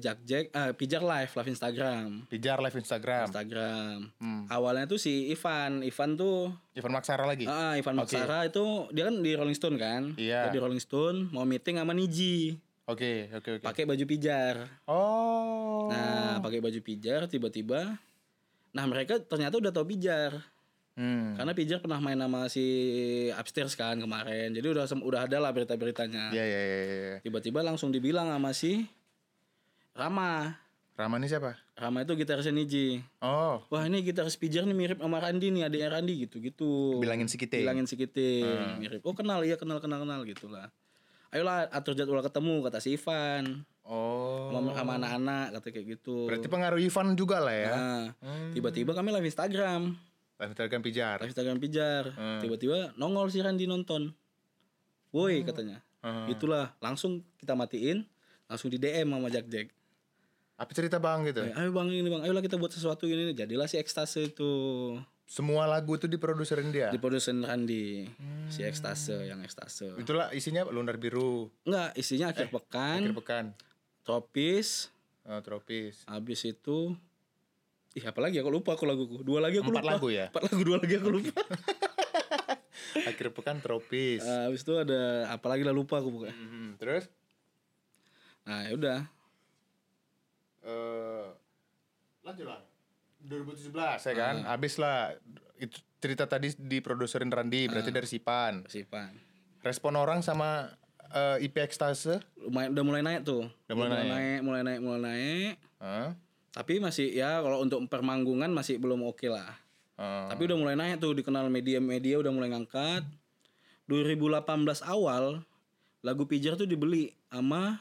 Jack Jack ah Pijar live live Instagram. Pijar live Instagram. Instagram. Hmm. Awalnya tuh si Ivan, Ivan tuh Ivan Maksara lagi. ah Ivan Oke. Maksara itu dia kan di Rolling Stone kan? Iya. Dia di Rolling Stone mau meeting sama Niji, Oke, oke, oke. pakai baju pijar. Oh. Nah, pakai baju pijar tiba-tiba Nah, mereka ternyata udah tahu pijar. Hmm. Karena pijar pernah main sama si Upstairs kan kemarin. Jadi udah udah ada lah berita-beritanya. Iya, iya, iya, iya. Tiba-tiba langsung dibilang sama si Rama. Rama ini siapa? Rama itu gitarisnya Niji. Oh, Wah ini gitaris pijar nih mirip sama Randi nih adiknya Randi gitu-gitu. bilangin si kita. Bilangin si Kiting. Mirip. Oh kenal iya kenal kenal kenal gitu lah. Ayolah atur jadwal ketemu kata si Ivan. Oh. Sama, sama anak-anak kata kayak gitu. Berarti pengaruh Ivan juga lah ya. Nah, tiba-tiba kami live Instagram. Live Instagram Pijar. Live Instagram pijar. Tiba-tiba nongol si Randi nonton. Woi katanya. Hmm. Itulah langsung kita matiin. Langsung di DM sama Jack Jack. Apa cerita bang gitu? Eh, Ayo bang ini bang, ayolah kita buat sesuatu ini. Jadilah si ekstase itu. Semua lagu itu diproduserin dia. Di produsen Randi. Hmm. Si ekstase yang ekstase. Itulah isinya lunar biru, Enggak, isinya akhir pekan, akhir pekan, tropis, oh, tropis. habis itu Ih, apa lagi aku lupa aku laguku. Dua lagi aku Empat lupa. lagu ya? Empat lagu, dua lagi aku lupa. akhir pekan tropis. Ah, habis itu ada apa lagi lah lupa aku pokoknya. Mhm. Terus Nah, ya udah. eh lanjut lah. 2017 ya kan, habis lah itu cerita tadi diproduserin Randy, berarti dari Sipan. Sipan. Respon orang sama eh, IP Ekstase, Lumayan udah mulai naik tuh. Udah mulai naik. naik, mulai naik, mulai naik. Hah? Tapi masih ya kalau untuk permanggungan masih belum oke lah. Eh, Tapi udah mulai naik tuh dikenal media-media udah mulai ngangkat. 2018 awal lagu Pijar tuh dibeli sama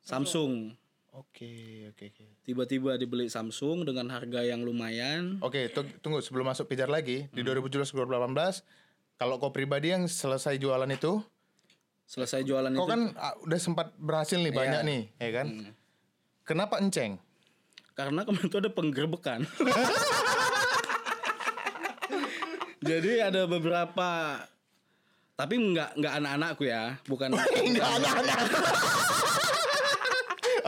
Samsung. Oke, oke, oke. Tiba-tiba dibeli Samsung dengan harga yang lumayan. Oke, tung- tunggu sebelum masuk pijar lagi di 2017 2018 kalau kau pribadi yang selesai jualan itu, Selesai jualan kau itu kan ah, udah sempat berhasil nih banyak nih, ya kan? Kenapa enceng? Karena kemarin tuh ada penggerbekan. Jadi ada beberapa tapi nggak nggak anak-anakku ya, bukan Enggak anak-anak.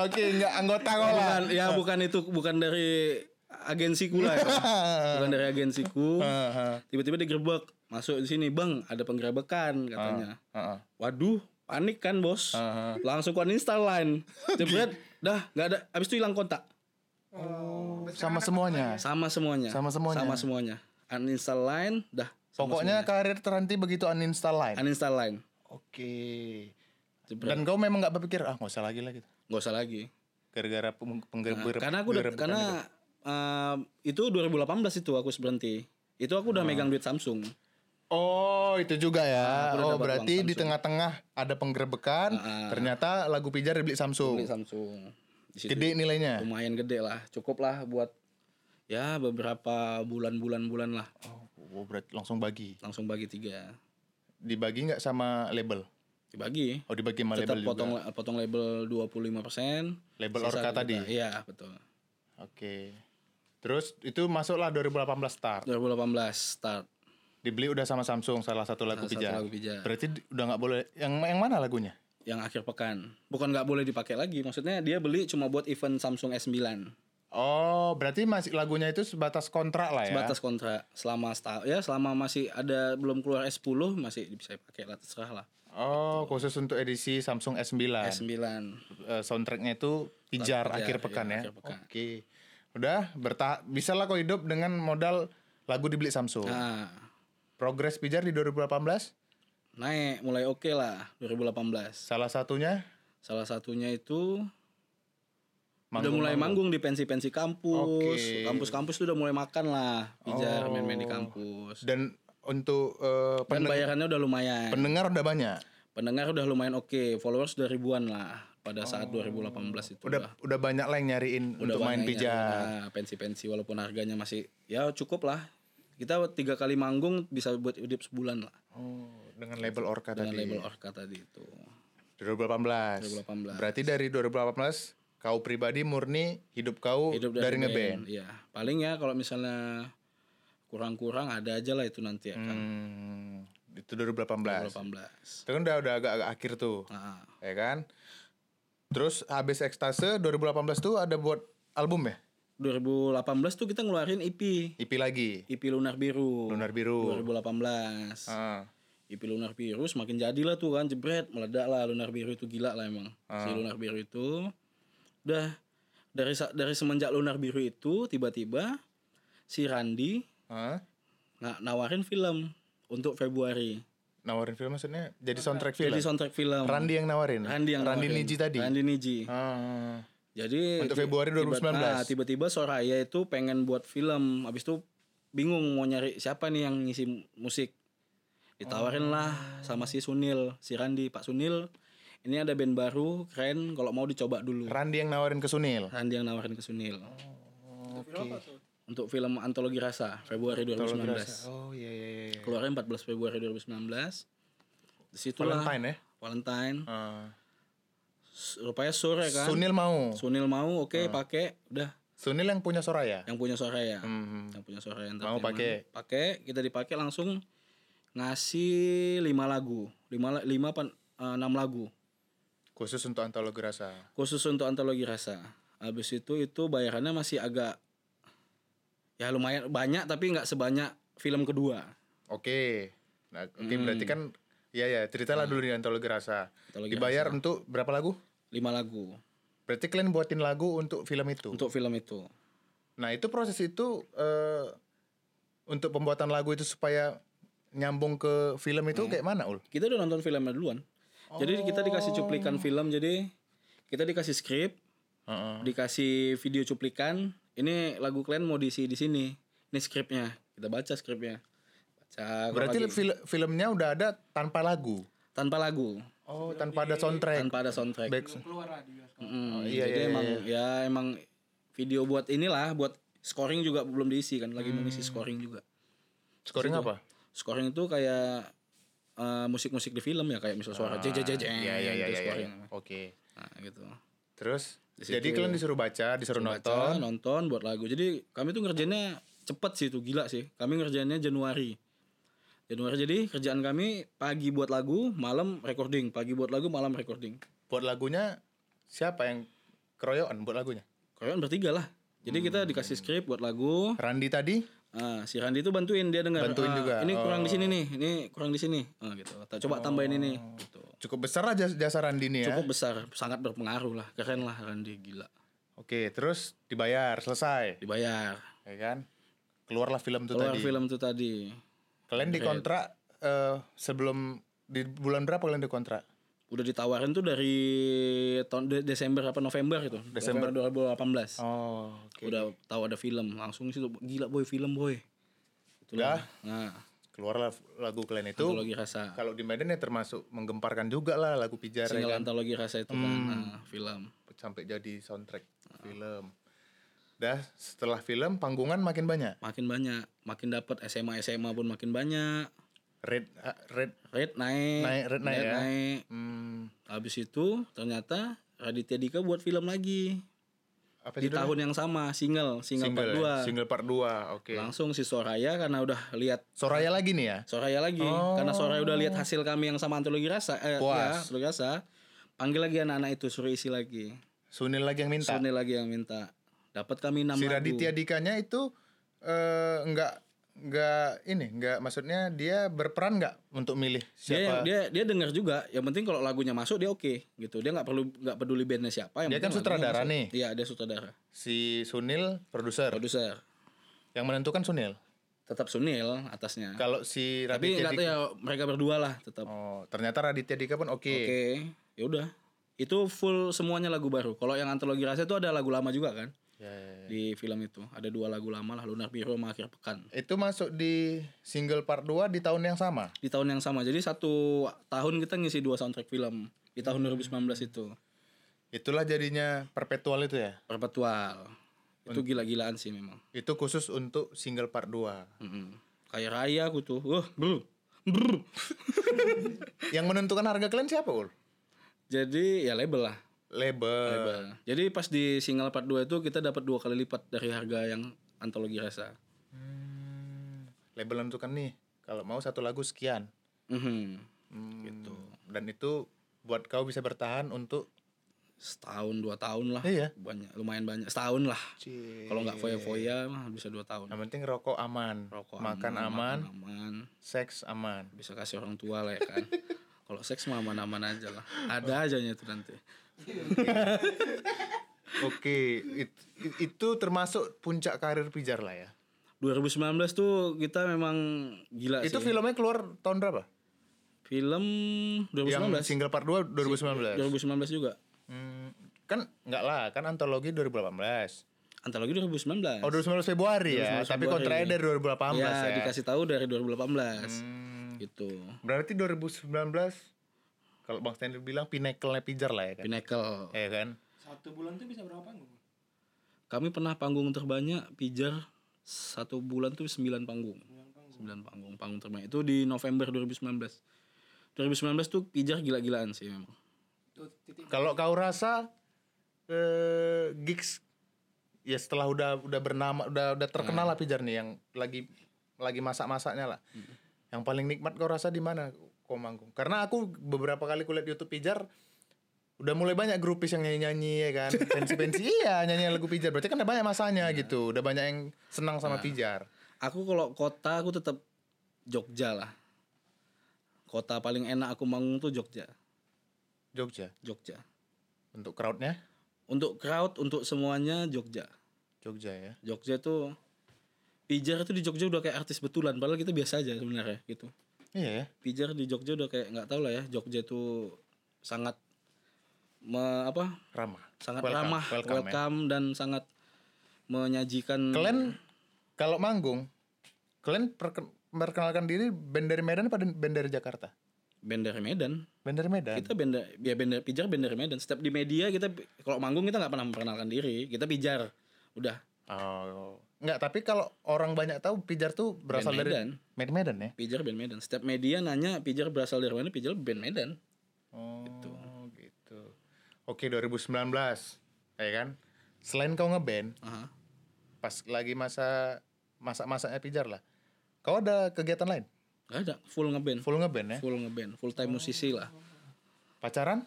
Oke, enggak anggota lah. bukan ya bukan itu bukan dari agensiku lah ya. bukan dari agensiku. Tiba-tiba digerebek masuk di sini bang ada penggerebekan katanya. Waduh panik kan bos? Langsung ku uninstall line. Jebret dah nggak ada. Abis itu hilang kontak Sama semuanya. sama semuanya Sama semuanya. sama semuanya uninstall line dah Pokoknya karir terhenti begitu uninstall line. semuanya. uninstall line Oke. jebret Dan kau memang nggak berpikir ah nggak usah lagi lah gitu. nggak usah lagi Gara-gara peng- penggeber karena aku udah karena itu. eh, itu 2018 itu aku berhenti itu aku udah megang duit Samsung Oh, itu juga ya. udah oh, berarti di tengah-tengah ada penggerebekan. Ah. Ternyata lagu pijar dibeli Samsung. beli Samsung di situ Gede nilainya. lumayan gede lah cukup lah buat ya beberapa bulan-bulan bulan lah Oh, berarti langsung bagi. langsung bagi tiga Dibagi nggak sama label? dibagi Oh, dibagi sama tetap label juga. potong potong label 25% Label sisa Orca tadi. iya betul Oke. Terus itu masuklah 2018 start. 2018 start Dibeli udah sama Samsung salah satu lagu Salah satu pijar. lagu. Berarti udah nggak boleh. Yang yang mana lagunya? Yang akhir pekan bukan nggak boleh dipakai lagi maksudnya dia beli cuma buat event Samsung S9 Oh, berarti masih lagunya itu sebatas kontrak lah ya. sebatas kontrak selama setahun ya selama masih ada belum keluar S10 masih bisa pakai lah terserah lah Oh, khusus untuk edisi Samsung S9. S9 Eh, soundtracknya itu pijar Pijar, akhir pekan ya. pekan. Oke. Udah bertah bisa lah kau hidup dengan modal lagu dibeli Samsung. nah Progres pijar di 2018 naik mulai oke lah 2018 salah satunya? Salah satunya itu udah Manggung- mulai manggung. di pensi-pensi kampus. Oke. kampus-kampus tuh udah mulai makan lah pijar Oh. main-main di kampus. Dan untuk eh, dan bayarannya udah lumayan. pendengar udah banyak. pendengar udah lumayan oke followers udah ribuan lah pada saat 2018 itu Oh. Udah udah banyak lah yang nyariin untuk main pijar. nah, pensi-pensi walaupun harganya masih ya cukup lah. Kita tiga kali manggung bisa buat hidup sebulan lah. Oh, dengan label Orca dengan tadi. label Orca tadi itu 2018. 2018. Berarti dari 2018 kau pribadi murni hidup kau hidup dari, dari, ngeband. Iya, paling ya kalau misalnya kurang-kurang ada aja lah itu nanti ya kan. Hmm, itu 2018. 2018. Itu kan udah udah agak, agak akhir tuh. Nah, Ya kan? Terus habis ekstase 2018 tuh ada buat album ya? 2018 tuh kita ngeluarin EP, EP lagi. EP Lunar Biru. Lunar Biru. 2018. Ah. EP Lunar Biru semakin jadilah tuh kan jebret meledak lah Lunar Biru itu gila lah emang. Si Lunar Biru itu udah dari dari semenjak Lunar Biru itu tiba-tiba si Randi Hah? nggak nawarin film untuk Februari. Nawarin film maksudnya jadi soundtrack film. Jadi soundtrack film. Randi yang nawarin. Randi yang Randi nawarin. Niji tadi. Randy Niji. Ah. Jadi Untuk Februari tiba- 2019. nah, tiba-tiba Soraya itu pengen buat film, habis itu bingung mau nyari siapa nih yang ngisi musik. Ditawarin lah sama si Sunil, si Randi, Pak Sunil. Ini ada band baru, keren. Kalau mau dicoba dulu. Randi yang nawarin ke Sunil. Randi yang nawarin ke Sunil Film apa tuh? untuk film antologi rasa Februari 2019. Oh iya iya iya. Keluarnya 14 Februari 2019. Di situlah Valentine ya. Valentine. Ah. S- Rupanya sore kan. Sunil mau. Sunil mau, oke pakai, udah Sunil yang punya Soraya. yang punya Soraya. Hmm. yang punya suara yang Mau pakai. pakai kita dipakai langsung ngasih lima lagu lima lima pan eh, enam lagu Khusus untuk antologi rasa. khusus untuk antologi rasa habis itu itu bayarannya masih agak ya lumayan banyak tapi nggak sebanyak film kedua Oke. Nah, oke berarti kan Iya ya, ceritalah dulu di antologi rasa. Antologi Dibayar untuk berapa lagu? lima lagu Berarti kalian buatin lagu untuk film itu. untuk film itu Nah, itu proses itu eh untuk pembuatan lagu itu supaya nyambung ke film itu kayak mana, Ul? kita udah nonton filmnya duluan jadi kita dikasih cuplikan film jadi kita dikasih skrip Heeh. dikasih video cuplikan ini lagu kalian mau diisi di sini ini skripnya kita baca skripnya baca Berarti lagi- fil- filmnya udah ada tanpa lagu. tanpa lagu Oh, tanpa ada soundtrack. tanpa ada soundtrack Back- keluar lah di bioskop. Mm, iya, jadi iya, emang ya emang video buat inilah buat scoring juga belum diisi kan lagi Hmm. ngisi scoring juga Scoring apa? Scoring itu kayak eh, musik-musik di film ya kayak misal suara jeng jeng jeng iya, iya, gitu iya. scoring. iya. Oke. nah gitu Terus Di situ- jadi kalian disuruh baca, disuruh Baca, nonton. nonton buat lagu jadi kami tuh ngerjainnya cepet sih itu gila sih kami ngerjainnya Januari Januari jadi kerjaan kami pagi buat lagu malam recording pagi buat lagu malam recording Buat lagunya siapa yang keroyokan buat lagunya? kalian bertiga lah jadi kita Hmm. dikasih skrip buat lagu Randi tadi Ah, si Randi itu bantuin dia dengar. Bantuin ah, juga, Ini kurang di oh. sini nih, ini kurang di sini. Ah, gitu. Coba tambahin ini. Gitu. cukup besar aja jasa Randi nih ya. Cukup besar, sangat berpengaruh lah. Keren lah Randi, gila. Oke, terus dibayar, selesai. Dibayar. Ya kan? Keluarlah film itu Keluar tadi. film tuh tadi. Kalian dikontrak eh, sebelum di bulan berapa kalian dikontrak? Udah ditawarin tuh dari tahun de- Desember apa November gitu. Desember. 2018. Oh, oke. Udah tahu ada film, langsung situ gila boy film boy. Itulah. Nah, keluarlah lagu kalian itu. antologi rasa Kalau di Medan ya termasuk menggemparkan juga lah lagu Pijar ya single kan? antologi rasa itu kan nah, film sampai jadi soundtrack film. Dah setelah film panggungan makin banyak. makin banyak makin dapat SMA SMA pun makin banyak Red ah, red rate naik Naik, rate naik ya. naik. hmm, habis itu ternyata Raditya Dika buat film lagi apa di judulnya? tahun yang sama single single, part ya? 2 Single part 2. Oke. langsung si Soraya karena udah lihat Soraya lagi nih ya. Soraya lagi karena Soraya udah lihat hasil kami yang sama antologi rasa eh, Puas. ya, antologi rasa panggil lagi anak-anak itu suruh isi lagi Sunil lagi yang minta. Sunil lagi yang minta dapat kami enam si Raditya Dikanya itu eh enggak enggak ini enggak maksudnya dia berperan enggak untuk milih dia siapa? dia dia dengar juga yang penting kalau lagunya masuk dia oke gitu. Dia nggak perlu nggak peduli bandnya siapa yang Dia kan sutradara masuk. nih. iya dia sutradara. Si Sunil produser. Produser. Yang menentukan Sunil? Tetap Sunil atasnya. Kalau si tapi Raditya nggak Dika tahu ya mereka berdua lah tetap. Oh ternyata Raditya Dika pun oke. Oke ya udah. Itu full semuanya lagu baru. Kalau yang antologi rasa itu ada lagu lama juga kan Ya, ya, ya. di film itu. Ada dua lagu lama lah Lunar Biru sama Akhir Pekan. Itu masuk di single part 2 di tahun yang sama? Di tahun yang sama. Jadi satu tahun kita ngisi dua soundtrack film di tahun 2019 itu. Itulah jadinya perpetual itu ya? Perpetual. Itu gila-gilaan sih memang. Itu khusus untuk single part 2 Mm-mm. kayak raya aku tuh. Wah bro bro yang menentukan harga kalian siapa ul? Jadi ya label lah label, label. jadi pas di single part 2 itu kita dapat dua kali lipat dari harga yang antologi rasa Hmm, label menentukan nih. Kalau mau satu lagu sekian. Mhm. Hmm, Gitu. Dan itu buat kau bisa bertahan untuk setahun dua tahun lah. Iya. banyak lumayan banyak. Setahun lah. Kalau nggak foya-foya mah bisa dua tahun. Yang penting rokok aman, rokok makan aman, makan aman. Seks aman. bisa kasih orang tua lah ya kan. Kalau seks mah aman-aman aja lah. Ada aja itu nanti Oke, it- it- itu termasuk puncak karir Pijar lah ya. 2019 tuh kita memang gila Itu sih filmnya keluar tahun berapa? film Yang 2019 single part 2 2019. 2019 juga Hmm, kan enggak lah, kan antologi 2018. antologi 2019 Oh, 2019 Februari ya, 2019 tapi Februari. kontraknya dari 2018 ya, ya. dikasih tahu dari 2018 Hmm, gitu berarti 2019 kalau Bang Stanley bilang pinnacle-nya Pijar lah ya kan. Pinnacle. Ya kan? Satu bulan tuh bisa berapa panggung? kami pernah panggung terbanyak pijar satu bulan tuh 9 panggung. 9 panggung. Panggung terbanyak. Itu di November 2019 2019 tuh pijar gila-gilaan sih memang. Kalau kau rasa eh gigs ya setelah udah udah bernama udah udah terkenal lah Pijar nih yang lagi lagi masak-masaknya lah. Yang paling nikmat kau rasa di mana kau manggung? Karena aku beberapa kali kulihat YouTube Pijar udah mulai banyak grupis yang nyanyi-nyanyi ya kan. Pensi-pensi iya nyanyi lagu Pijar. Berarti kan udah banyak masanya gitu. Udah banyak yang senang sama Pijar. aku kalau kota aku tetap Jogja lah kota paling enak aku manggung tuh Jogja Jogja. Jogja Untuk crowdnya untuk crowd untuk semuanya Jogja Jogja ya. Jogja tuh Pijar tuh di Jogja udah kayak artis betulan padahal kita biasa aja sebenarnya gitu Iya ya. Pijar di Jogja udah kayak nggak tahu lah ya Jogja tuh sangat me, apa Ramah. sangat Welcome, ramah welcome welcome, ya. dan sangat menyajikan Kalian kalau manggung kalian perken- memperkenalkan diri band dari Medan apa band dari Jakarta? band dari Medan Band dari Medan. kita band ya band da- pijar band dari Medan setiap di media kita kalau manggung kita nggak pernah memperkenalkan diri kita pijar udah Oh. Enggak, tapi kalau orang banyak tahu Pijar tuh berasal Band dari Medan. Medan. Medan ya? pijar band Medan setiap media nanya pijar berasal dari mana pijar band Medan Oh, gitu. Oke, 2019. Ya kan? Selain kau ngeband, Aha. pas lagi masa masa-masanya Pijar lah. Kau ada kegiatan lain? Gak ada full ngeband Full ngeband ya? full ngeband full time musisi lah Pacaran?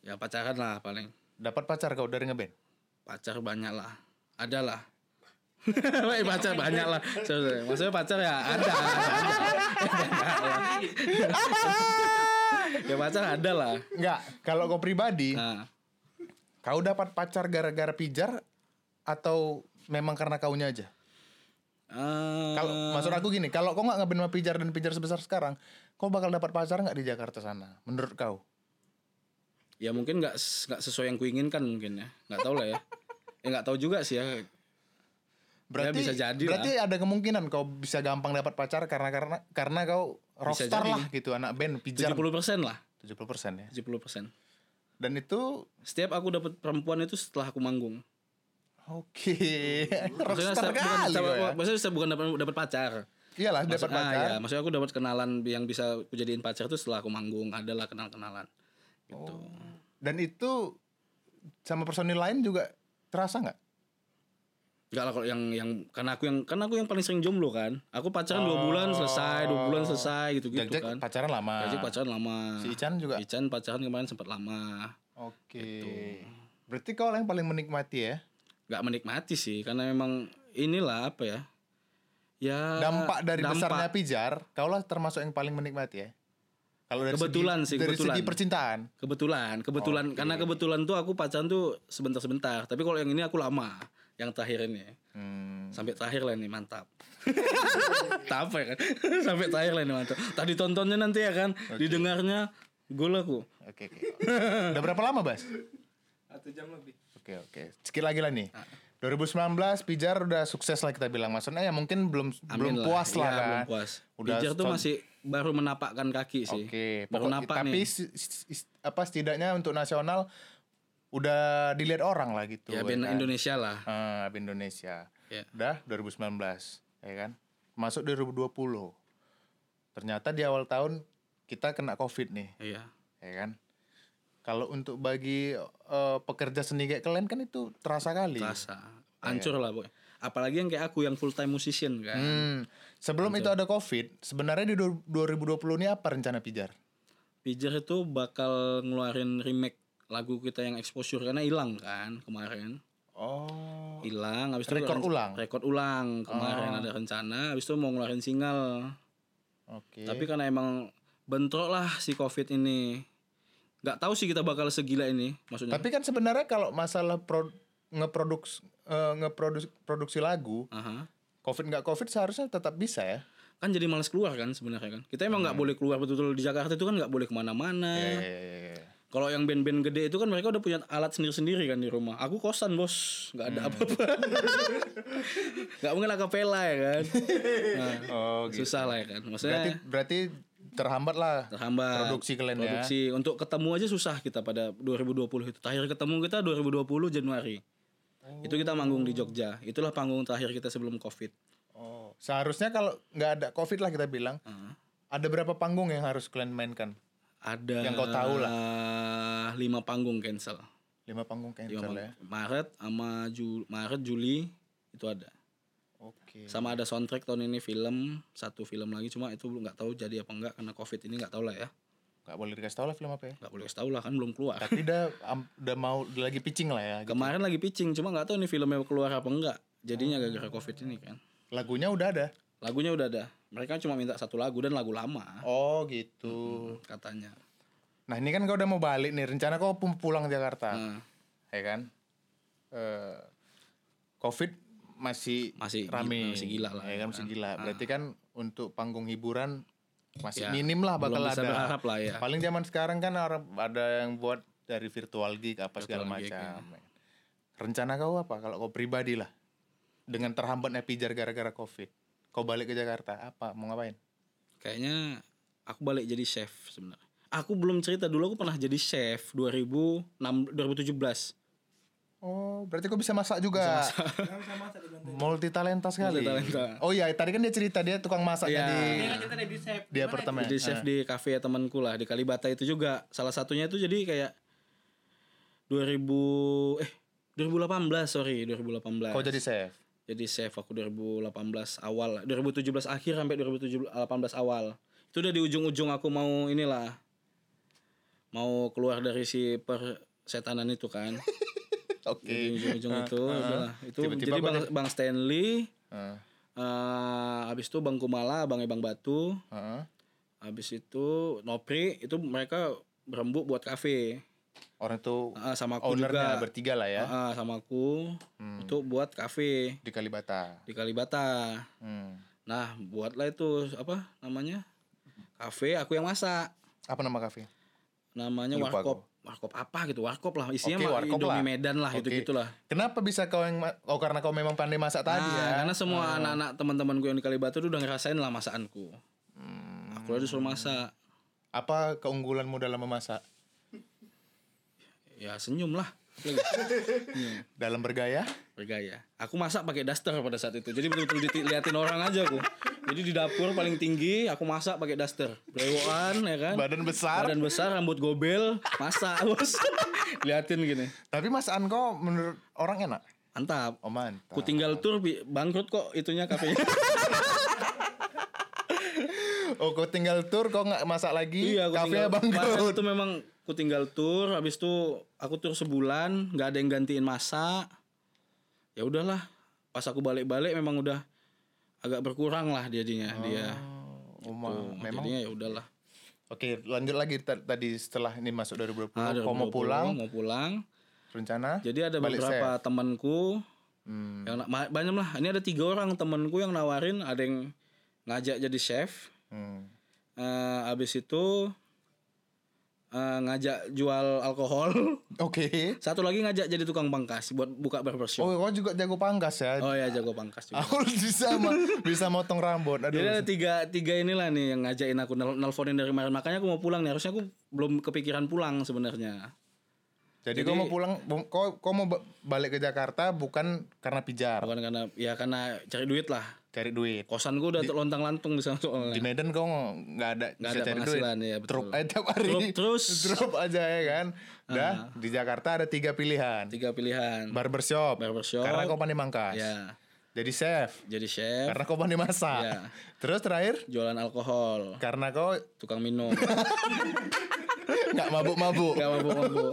ya pacaran lah paling Dapat pacar kau dari ngeband? pacar banyak lah ada lah pacar banyak lah. Maksudnya pacar ya ada, ya pacar ada lah. Enggak, kalau kau pribadi, nah kau dapat pacar gara-gara Pijar atau memang karena kaunya aja? eh, Kalau maksud aku gini, kalau kau nggak sama Pijar dan Pijar sebesar sekarang, kau bakal dapat pacar nggak di Jakarta sana? Menurut kau? ya mungkin nggak nggak sesuai yang kuinginkan mungkin ya. Nggak tahu lah ya. Ya nggak tahu juga sih ya Berarti bisa jadi berarti ada kemungkinan kau bisa gampang dapat pacar karena karena karena kau rockstar lah gitu anak band pijar 70% lah 70% ya. 70% Dan itu setiap aku dapat perempuan itu setelah aku manggung oke. maksudnya rockstar bukan, kali kau ya. maksudnya bukan dapat dapat pacar Iyalah dapat ah, pacar. ya, maksudnya aku dapat kenalan yang bisa aku jadiin pacar itu setelah aku manggung adalah kenal kenalan gitu Dan itu sama personil lain juga terasa nggak? Enggak lah kalau yang yang karena aku yang karena aku yang paling sering jomblo kan. Aku pacaran dua bulan selesai, dua bulan selesai gitu-gitu Jack kan. pacaran lama. Jack pacaran lama. Si Ican juga. Ican pacaran kemarin sempat lama. Oke. Gitu. Berarti kau yang paling menikmati ya? Nggak menikmati sih karena memang inilah apa ya? Ya dampak dari dampak. besarnya pijar, kaulah termasuk yang paling menikmati ya. Kalau dari Kebetulan segi, sih, dari kebetulan. segi percintaan. Kebetulan, kebetulan karena kebetulan tuh aku pacaran tuh sebentar-sebentar. Tapi kalau yang ini aku lama, yang terakhir ini. Hmm. Sampai terakhir lah ini mantap. Tak apa ya kan? Sampai terakhir lah ini mantap. Tadi tontonnya nanti ya kan, didengarnya gol aku. Oke oke. Udah berapa lama, Bas? Satu jam lebih. Oke oke. Sedikit lagi lah nih. Ah. 2019 Pijar udah sukses lah kita bilang. Maksudnya ya mungkin belum Amin belum puas lah Iya, kan. belum puas. Udah Pijar tuh masih baru menapakkan kaki sih. Oke, baru pokok- napak tapi nih. si- si- apa setidaknya untuk nasional udah dilihat orang lah gitu. Ya band kan? Indonesia lah. Ah, band Indonesia. Ya. Udah 2019, ya kan? Masuk 2020. Ternyata di awal tahun kita kena Covid nih, Iya. ya kan? Kalau untuk bagi eh, pekerja seni kayak kalian kan itu terasa kali. Terasa. Hancur lah, Boy. Apalagi yang kayak aku yang full time musician kan. Hmm. Sebelum itu ada Covid, sebenarnya di du- 2020 ini apa rencana Pijar? Pijar itu bakal ngeluarin remake lagu kita yang exposure karena hilang kan kemarin. Oh. Hilang habis itu Rekor ulang? Rekor ulang. Kemarin ada rencana habis itu mau ngeluarin single. Oke. Tapi karena emang bentrok lah si Covid ini. Nggak tahu sih kita bakal segila ini maksudnya. Tapi kan sebenarnya kalau masalah pro, ngeproduks eh, ngeproduksi produksi lagu, Aha. Covid nggak Covid seharusnya tetap bisa ya. kan jadi males keluar kan sebenarnya kan kita emang nggak boleh keluar betul-betul di Jakarta itu kan nggak boleh ke mana-mana Hmm. Iya, iya, iya, iya. Kalau yang band-band gede itu kan mereka udah punya alat sendiri-sendiri kan di rumah. Aku kosan bos. Nggak ada Hmm. apa-apa. Nggak mungkin akapela ya kan? Nah, Oh, gitu. susah lah ya kan? Maksudnya Berarti berarti terhambat lah terhambat. produksi kalian ya. produksi. Untuk ketemu aja susah kita pada 2020 itu. Terakhir ketemu kita 2020 Januari. Itu kita manggung di Jogja. Itulah panggung terakhir kita sebelum covid. Oh, seharusnya kalau nggak ada Covid lah kita bilang, Heeh. ada berapa panggung yang harus kalian mainkan? Ada Yang kau tahu lah lima panggung cancel Lima panggung Lima cancel panggung. ya. Maret sama Ju Maret Juli itu ada Oke. sama ada soundtrack tahun ini film satu film lagi cuma itu belum nggak tahu jadi apa enggak karena covid ini nggak tahu lah ya Nggak boleh dikasih tahu lah film apa ya. nggak boleh kasih tahu lah kan belum keluar Tapi udah am- udah mau udah lagi pitching lah ya. gitu. kemarin lagi pitching cuma nggak tahu nih filmnya keluar apa enggak jadinya gara-gara covid ini kan Lagunya udah ada. Lagunya udah ada mereka cuma minta satu lagu dan lagu lama Oh gitu. katanya Nah ini kan kau udah mau balik nih. Rencana kau pun pulang Jakarta, Nah, ya kan? Eh, Covid masih Masih rame, masih gila lah, ya ya kan? Masih kan? gila. Berarti kan untuk panggung hiburan masih Ya, minim lah bakal belum bisa ada. berharap lah ya Paling zaman sekarang kan orang ada yang buat dari virtual gig apa segala Virtual gig, macam. Rencana kau apa kalau kau pribadi lah dengan terhambatnya pijar gara-gara covid, kau balik ke Jakarta apa mau ngapain? kayaknya aku balik jadi chef sebenarnya aku belum cerita dulu aku pernah jadi chef 2006 2017 Oh berarti kau bisa masak juga, sama masak multi talenta sekali. Multitalenta. Oh iya tadi kan dia cerita dia tukang masaknya Iya. di Ini kan kita di save. di apartemen. jadi chef di kafe temanku lah di Kalibata itu juga salah satunya itu jadi kayak 2000 eh 2018 sorry 2018 Kau jadi chef. Jadi chef aku 2018 awal 2017 akhir sampai 2018 awal itu udah di ujung-ujung aku mau inilah mau keluar dari si persetanan itu kan Oke. di ujung-ujung itu udahlah. itu Tiba-tiba jadi kok bang, bang Stanley Heeh. eh habis itu bang Kumala bang Ebang Batu Heeh. habis itu Nopri itu mereka berembuk buat kafe Orang itu Ah, sama aku ownernya juga bertiga lah ya Ah, sama aku untuk buat kafe di Kalibata. di Kalibata Hmm. Nah, buatlah itu apa namanya? Kafe aku yang masak. Apa nama kafe? Namanya Lupa Warkop. warkop apa gitu warkop lah isinya Oke, mah warkop Indomie lah. Medan lah Oke. gitu gitulah Kenapa bisa kau yang oh karena kau memang pandai masak tadi Nah, ya? karena semua anak-anak teman-temanku yang di Kalibatu tuh udah ngerasain lah masakanku Hmm. aku udah disuruh masak Apa keunggulanmu dalam memasak? Ya senyum lah Dalam bergaya? bergaya aku masak pakai daster pada saat itu jadi betul-betul diliatin orang aja aku jadi di dapur paling tinggi aku masak pakai daster brewokan ya kan Badan besar. badan besar rambut gobel masak bos liatin gini Tapi masakan kau menurut orang enak? mantap Oh mantap. Ku tinggal tur bangkrut kok itunya kafenya. Oh kau tinggal tur kau nggak masak lagi? iya, Kafenya. Pas bangkrut. itu memang ku tinggal tur, habis itu aku tur sebulan, nggak ada yang gantiin masak. Ya udahlah, pas aku balik-balik memang udah agak berkurang lah jadinya dia. Oh, Tuh, memang. jadinya ya udahlah. Oke, lanjut lagi ta- tadi setelah ini masuk 2020, Ah, kau mau 2020, pulang, mau pulang. rencana? Jadi ada Balik beberapa temanku Hmm. yang banyak lah. Ini ada tiga orang temanku yang nawarin, ada yang ngajak jadi chef. Hmm. Eh, abis itu eh, ngajak jual alkohol. Oke. Satu lagi ngajak jadi tukang pangkas buat buka barbershop. Oh, kau juga jago pangkas ya? Oh ya jago pangkas juga. Aku bisa ma- bisa motong rambut. Aduh. Jadi ada tiga tiga inilah nih yang ngajakin aku nel- nelponin dari kemarin. Makanya aku mau pulang nih. Harusnya aku belum kepikiran pulang sebenarnya. Jadi, kau mau pulang, kau kau mau ba- balik ke Jakarta bukan karena pijar, Bukan karena ya karena cari duit lah. cari duit. Kosan gue udah lontang lantung di sana soalnya. Di Medan kau nggak ada Nggak ada cari duit. ya, betul. Drop aja tiap hari. Drop terus. Drop aja ya kan. Dah di Jakarta ada tiga pilihan. Tiga pilihan. Barbershop. Barbershop. Karena kau pandai mangkas. Ya. Jadi chef. Jadi chef. Karena kau pandai masak. Ya. Terus terakhir Jualan alkohol. karena kau Tukang minum. nggak mabuk-mabuk. Gak mabuk-mabuk.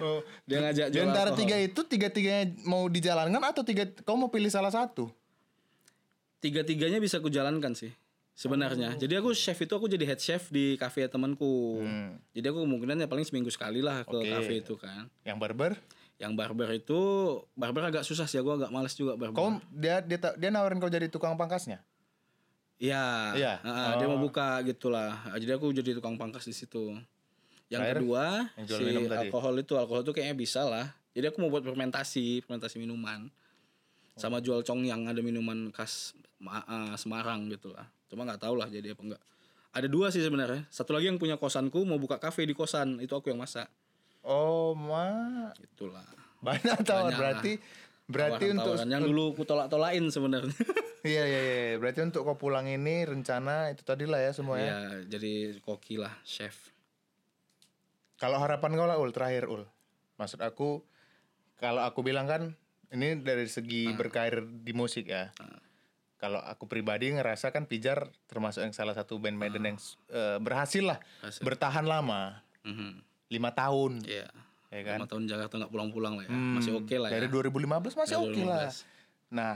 Oh. Dia ngajak Di jual antara alkohol. tiga itu tiga-tiganya mau dijalankan atau tiga kau mau pilih salah satu? tiga-tiganya bisa aku jalankan sih sebenarnya. Jadi aku chef itu aku jadi head chef di kafe temanku. Hmm. Jadi aku kemungkinan ya paling seminggu sekali lah ke Oke. kafe itu kan. Yang barber? Yang barber itu barber agak susah sih aku agak males juga barber. Kau dia dia dia nawarin kau jadi tukang pangkasnya? Iya. Iya. Heeh, Dia mau buka gitulah. Jadi aku jadi tukang pangkas di situ. Yang Terakhir, kedua yang si minum tadi. alkohol itu alkohol itu kayaknya bisa lah. Jadi aku mau buat fermentasi, fermentasi minuman. Sama jual cong yang ada minuman khas eh, Semarang gitu lah. Cuma nggak tahu lah jadi apa enggak. Ada dua sih sebenarnya. Satu lagi yang punya kosanku mau buka kafe di kosan, itu aku yang masak. Oh, ma. Itulah. Banyak Banyak berarti berarti untuk Tawaran yang dulu ku tolak-tolakin sebenarnya. Iya iya iya, berarti untuk kau pulang ini rencana itu tadi lah ya semua ya. ya, jadi koki lah, chef. Kalau harapan kau lah Ul terakhir Ul. Maksud aku kalau aku bilang kan ini dari segi Ah. berkarir di musik ya. Kalau aku pribadi ngerasa kan Pijar termasuk yang salah satu band Medan yang eh, berhasil lah Ah. Berhasil. bertahan lama Mhm. lima tahun Iya. ya kan. Lima tahun Jakarta nggak pulang-pulang lah ya. Hmm, Masih oke lah ya. Dari 2015 masih oke lah. 2015. Nah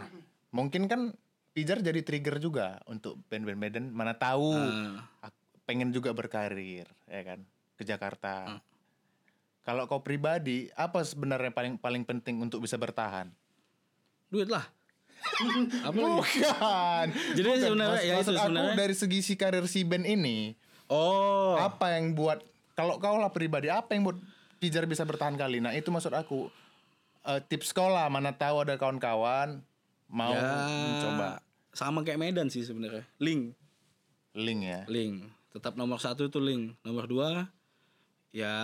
mungkin kan Pijar jadi trigger juga untuk band-band Medan mana tahu Ah, ak- pengen juga berkarir ya kan ke Hmm. Jakarta. Kalau kau pribadi apa sebenarnya paling paling penting untuk bisa bertahan? duit lah. Apa? Bukan. Jadi Bukan. sebenarnya Mas- ya itu aku sebenarnya. dari segi si karir si band ini Oh, apa yang buat kalau kau lah pribadi apa yang buat Pijar bisa bertahan kali? Nah itu maksud aku Eh, tips sekolah mana tahu ada kawan-kawan mau ya, mencoba sama kayak Medan sih sebenarnya. Link, link ya. link. Tetap nomor satu itu link. Nomor dua, ya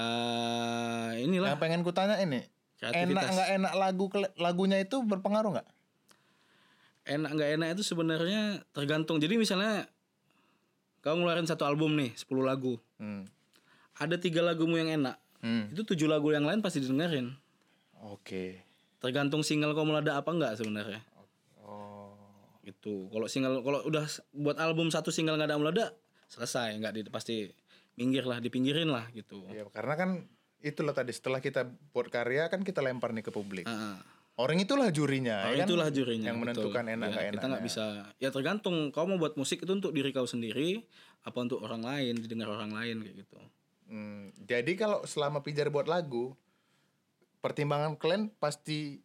inilah Yang pengen kutanya ini enak nggak enak lagu lagunya itu berpengaruh nggak? enak nggak enak itu sebenarnya tergantung. Jadi misalnya kau ngeluarin satu album nih, 10 lagu. Hmm. Ada tiga lagumu yang enak. Hmm. Itu tujuh lagu yang lain pasti didengerin. Oke. Tergantung single kau meledak apa enggak sebenarnya. Oh. gitu kalau single kalau udah buat album satu single nggak ada meledak selesai nggak di pasti minggir lah dipinggirin lah gitu Ya karena kan itulah tadi setelah kita buat karya kan kita lempar nih ke publik. Ah. Orang itulah jurinya, Orang ya kan? itulah jurinya yang betul. menentukan enak Ya, nggak enak. kita nggak bisa ya tergantung kau mau buat musik itu untuk diri kau sendiri apa untuk orang lain didengar orang lain kayak gitu Hmm, jadi kalau selama Pijar buat lagu, pertimbangan kalian pasti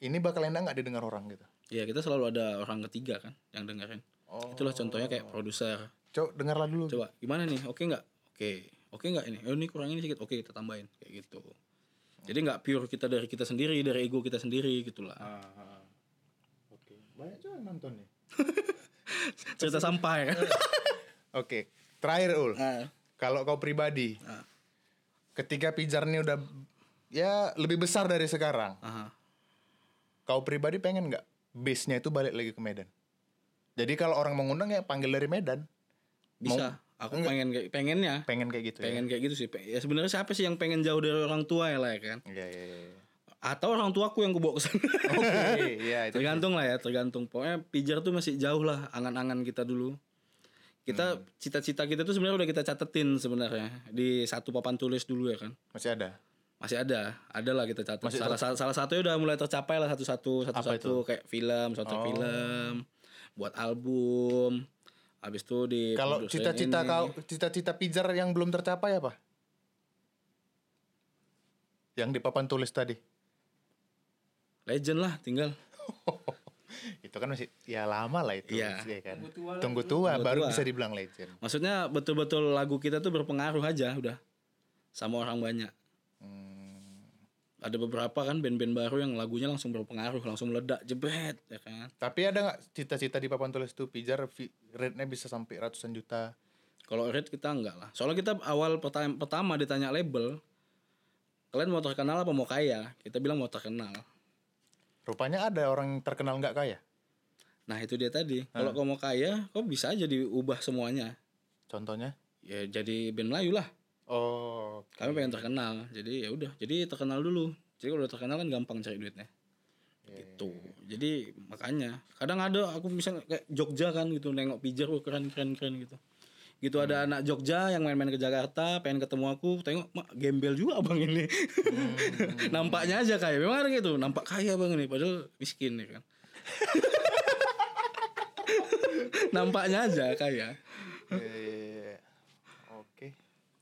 ini bakal enak nggak didengar orang gitu. ya kita selalu ada orang ketiga kan yang dengerin Oh. itulah contohnya kayak produser Coba dengarlah dulu. coba gimana nih oke nggak oke oke nggak ini oh, ini kurang ini sedikit oke kita tambahin kayak gitu jadi nggak pure kita dari kita sendiri dari ego kita sendiri gitulah Ah, ah. Oke, banyak juga yang nonton nih. cerita sampai kan Oke, terakhir Ul. Ah, Kalau kau pribadi, ah, ketika pijar ini udah ya lebih besar dari sekarang, aha. kau pribadi pengen nggak base-nya itu balik lagi ke Medan? Jadi kalau orang mengundang ya panggil dari Medan. Bisa. Aku pengen kayak pengennya. Pengen kayak gitu pengen kayak gitu sih. Ya sebenarnya siapa sih yang pengen jauh dari orang tua ya lah ya kan? Ya. Iya, iya, iya. atau orang tuaku yang gue bawa ke sana. Oke, iya itu. tergantung lah ya tergantung. Pokoknya pijar tuh masih jauh lah angan-angan kita dulu. Kita Hmm. cita-cita kita tuh sebenarnya udah kita catetin sebenarnya. Di satu papan tulis dulu ya kan? Masih ada. masih ada. Ada lah kita catat Masih salah sa- salah satunya udah mulai tercapai lah satu-satu Apa satu-satu. kayak film soundtrack Oh. film. Buat album habis itu di Kalau cita-cita ini. kau, cita-cita pijar yang belum tercapai apa? Yang di papan tulis tadi. legend lah tinggal itu kan masih ya lama lah itu Iya. ya kan. Tunggu tua Tunggu tua Tunggu baru tua. bisa dibilang legend. maksudnya betul-betul lagu kita tuh berpengaruh aja udah sama orang banyak. Ada beberapa kan band-band baru yang lagunya langsung berpengaruh langsung meledak jebret ya kan? Tapi ada nggak cita-cita di papan tulis tuh pijar rate-nya bisa sampai ratusan juta? kalau rate kita enggak lah. Soalnya kita awal pertama, pertama ditanya label kalian mau terkenal apa mau kaya? Kita bilang mau terkenal. Rupanya ada orang terkenal nggak kaya. nah itu dia tadi. Kalau kau mau kaya kau bisa aja diubah semuanya. Contohnya? ya jadi band Melayu lah. Oh, kami pengen terkenal jadi ya udah jadi terkenal dulu. Jadi kalau udah terkenal kan gampang cari duitnya. Gitu. jadi makanya kadang ada aku misalnya kayak Jogja kan gitu nengok pijar oh, keren keren keren gitu. Gitu ada anak Jogja yang main-main ke Jakarta pengen ketemu aku tengok mak gembel juga abang ini. Nampaknya aja kayak memang ada gitu nampak kaya bang ini padahal miskin ya kan. Nampaknya aja kaya. Eh, Oke.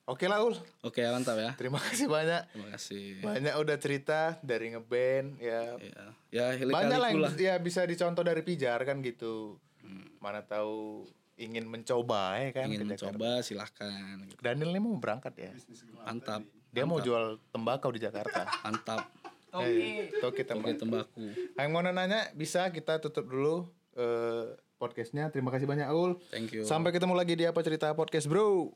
Oke lah Ul. oke mantap ya Terima kasih banyak. terima kasih Banyak udah cerita dari ngeband ya. ya ya Banyak lah yang lah ya bisa dicontoh dari pijar kan gitu. Mana tahu ingin mencoba ya kan. ingin ke Jakarta. mencoba silahkan gitu. Daniel ini mau berangkat ya. mantap Dia mau jual tembakau di Jakarta. mantap Oke. Toke Oke tembakau. tembaku Yang mau nanya bisa kita tutup dulu eh, podcastnya. Terima kasih banyak Ul. thank you Sampai ketemu lagi di apa cerita podcast bro.